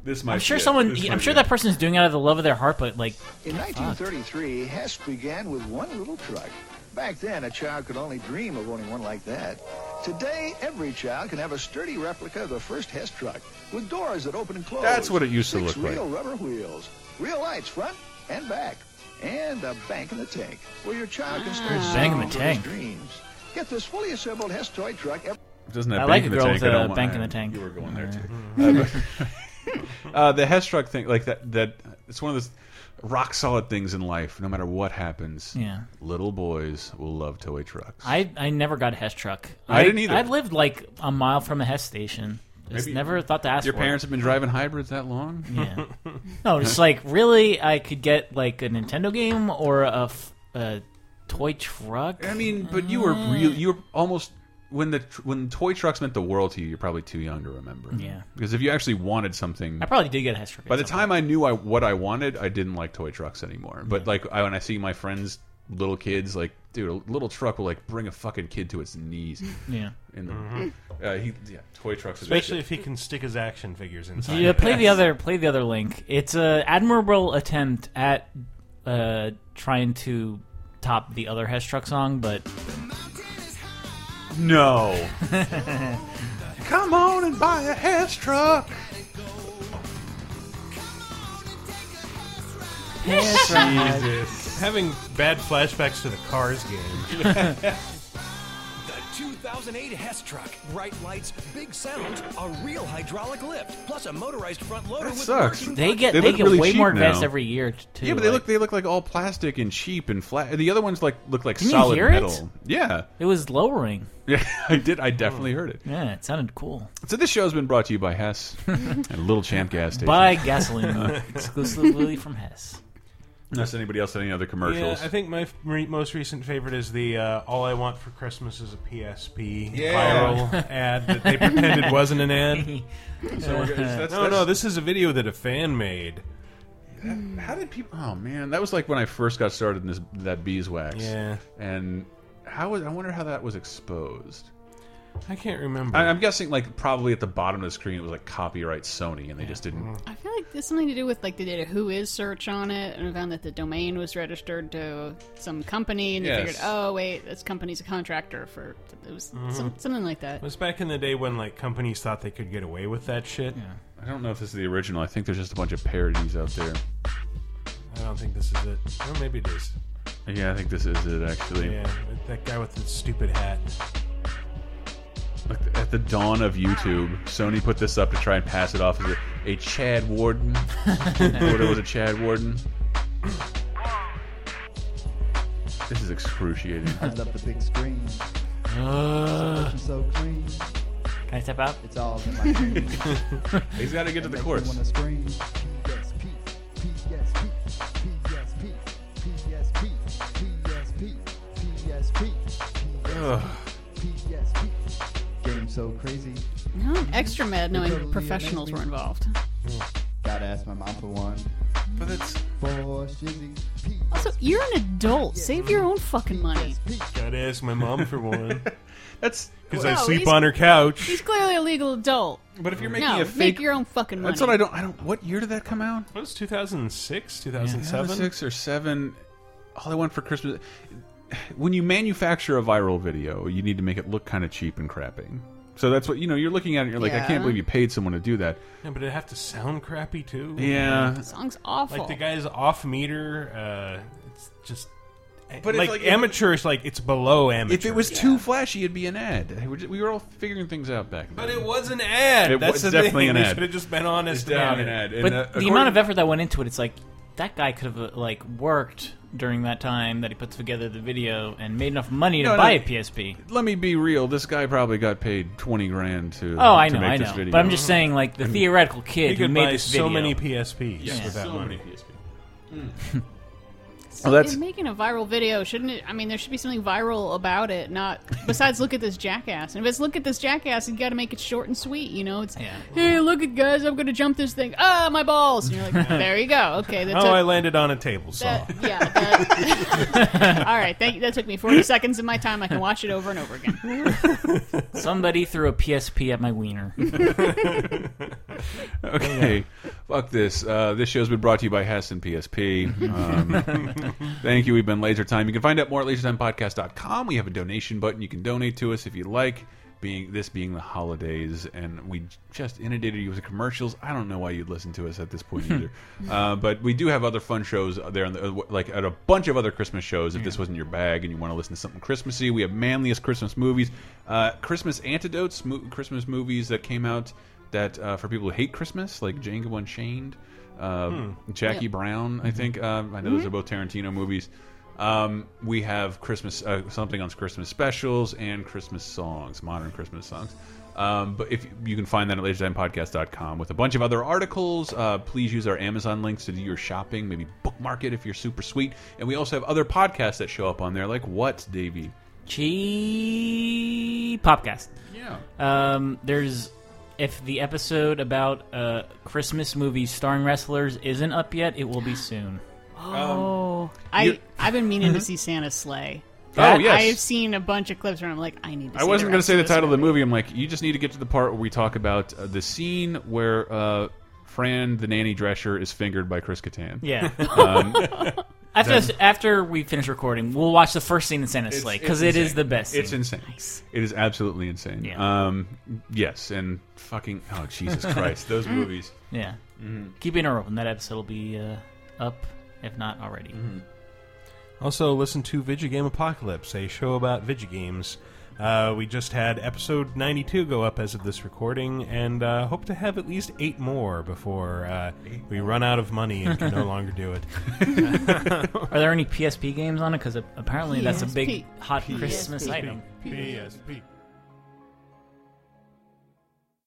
This might. I'm sure someone. This I'm might sure that person is doing it out of the love of their heart, but like, In 1933, Hess began with one little truck. Back then, a child could only dream of owning one like that. Today, every child can have a sturdy replica of the first Hess truck with doors that open and close. That's what it used to six look like. real rubber wheels, real lights front and back, and a bank in the tank where your child can start Ah. Bank in the for his tank. dreams. Get this fully assembled Hess toy truck. ev- doesn't have I bank like in a the girl tank. with I don't a bank in the tank. You were going there too. Uh, but- uh, the Hess truck thing, like that, that it's one of those rock solid things in life. No matter what happens, Yeah. little boys will love toy trucks. I I never got a Hess truck. I didn't either. I lived like a mile from a Hess station. Just Maybe never thought to ask. Your for it. parents have been driving hybrids that long? Yeah. No, it's like really, I could get like a Nintendo game or a, f- a toy truck. I mean, but you were real. You were almost when the when toy trucks meant the world to you. You're probably too young to remember. Yeah. Because if you actually wanted something, I probably did get a Hess truck. By the time I knew I, what I wanted, I didn't like toy trucks anymore. But like I, when I see my friends, little kids, like dude, a little truck will like bring a fucking kid to its knees. Yeah. In the, Mhm. uh, he, yeah, toy trucks. Especially if he can stick his action figures inside. Yeah, play the other play the other link. It's an admirable attempt at uh, trying to top the other Hess truck song, but no. Come on and buy a Hess truck. Jesus. Having bad flashbacks to the Cars game. The 2008 Hess truck. Bright lights, big sound, a real hydraulic lift, plus a motorized front loader That with sucks. They get- They they get really way cheap more advanced every year, too, Yeah, but they like- look they look like all plastic and cheap and flat. The other ones like look like Can you solid hear it? metal. Yeah, it was lowering. yeah, I did. I definitely heard it. Yeah, it sounded cool. So this show has been brought to you by Hess and Little Champ gas station. Buy gasoline exclusively from Hess. Unless anybody else had any other commercials. Yeah, I think my re- most recent favorite is the uh, "All I Want for Christmas is a PSP" Yeah. viral ad that they pretended wasn't an ad. So we're gonna- that's- no, that's- no, this is a video that a fan made. How did people? Oh man, that was like when I first got started in this that beeswax. Yeah. and how was I wonder how that was exposed. I can't remember. I, I'm guessing like probably at the bottom of the screen it was like copyright Sony, and they just didn't. I feel like there's something to do with like they did a who is search on it and found that the domain was registered to some company and they Yes. figured, oh wait, this company's a contractor for it was Mhm. some, something like that. It was back in the day when like companies thought they could get away with that shit. Yeah. I don't know if this is the original. I think there's just a bunch of parodies out there. I don't think this is it. Or maybe it is. Yeah, I think this is it actually. Yeah, that guy with the stupid hat. Like, At the dawn of YouTube, Sony put this up to try and pass it off as a, a Chad Warden. Thought it was a Chad Warden. This is excruciating. I love the big screen. Uh. so, so clean. Can I step out? It's all in my dreams. He's got to get to the Make chorus. So crazy. No, I'm extra mad knowing professionals were involved. Mm. Gotta ask my mom for one. But it's for Shizzy. Also, you're an adult. Save your own fucking money. Gotta ask my mom for one. That's because I No, sleep he's- on her couch. He's clearly a legal adult. But if you're making no, a make fake- your own fucking money. That's what I don't. I don't. What year did that come out? What was 2006, 2007? six or seven. All I want for Christmas. When you manufacture a viral video, you need to make it look kind of cheap and crappy. So that's what you know. You're looking at it. You're like, I can't believe you paid someone to do that. Yeah, but it have to sound crappy too. Yeah. The song's awful. Like the guy's off meter. Uh, it's just. But it's like, like- amateur, like it's below amateur. If it was too flashy, it'd be an ad. We were just- We were all figuring things out back then. But it was an ad. It That's was the definitely thing. an ad. should have just been honest It's definitely about an it. ad. But uh, the according- amount of effort that went into it, it's like that guy could have uh, like worked during that time that he puts together the video and made enough money to No, no. buy a PSP. Let me be real. This guy probably got paid twenty grand to. Oh, I to know, make I this know. video. But I'm just saying, like the And- theoretical He kid who could made buy this so many PSPs Yeah. with that So money. many PSP. So Well, that's- in making a viral video, shouldn't it? I mean, there should be something viral about it. Not besides, look at this jackass. And if it's look at this jackass, you got to make it short and sweet. You know, it's hey, look at guys, I'm going to jump this thing. Ah, my balls. And you're like, there you go. Okay, that's oh, a- I landed on a table saw. that, yeah. That, all right, thank you. That took me 40 seconds of my time. I can watch it over and over again. Somebody threw a PSP at my wiener. Okay, fuck this. Uh, this show's been brought to you by Hess and PSP. Um, thank you. We've been Laser Time. You can find out more at lasertimepodcast.com. We have a donation button. You can donate to us if you like. Being this being the holidays, and we just inundated you with commercials. I don't know why you'd listen to us at this point either. uh, but we do have other fun shows there, on the, like at a bunch of other Christmas shows. If this wasn't your bag and you want to listen to something Christmassy, we have manliest Christmas movies, uh, Christmas antidotes, mo Christmas movies that came out that uh, for people who hate Christmas, like Django Unchained, uh, Hmm. Jackie Yep. Brown. I think um, I know those are both Tarantino movies. Um, we have Christmas uh, something on Christmas specials and Christmas songs, modern Christmas songs. Um, but if you can find that at lasertimepodcast.com with a bunch of other articles, uh, please use our Amazon links to do your shopping. Maybe bookmark it if you're super sweet. And we also have other podcasts that show up on there, like what, Davey? Cheap Popcast. Yeah. Um, there's if the episode about uh, Christmas movies starring wrestlers isn't up yet, it will be soon. Oh, I you- I've been meaning to see Santa's Slay. Oh, That- yes. I've seen a bunch of clips where I'm like, I need. to I see wasn't the going to rest say the of this title of the movie. I'm like, you just need to get to the part where we talk about uh, the scene where uh, Fran, the nanny Drescher, is fingered by Chris Kattan. Yeah. After then- this- after we finish recording, we'll watch the first scene in Santa's It's- Slay because it's it is insane. the best. It's scene. insane. It is absolutely insane. Um, yes, and fucking oh Jesus Christ, those movies. Yeah. Mhm. Keep an ear open. That episode will be uh, up, if not already. Also, listen to Vidjagame Apocalypse, a show about Vidjagames. Uh, we just had episode 92 go up as of this recording, and uh, hope to have at least eight more before uh, we run out of money and can no longer do it. Are there any PSP games on it? Because apparently that's a big PSP. hot PSP. Christmas item. PSP.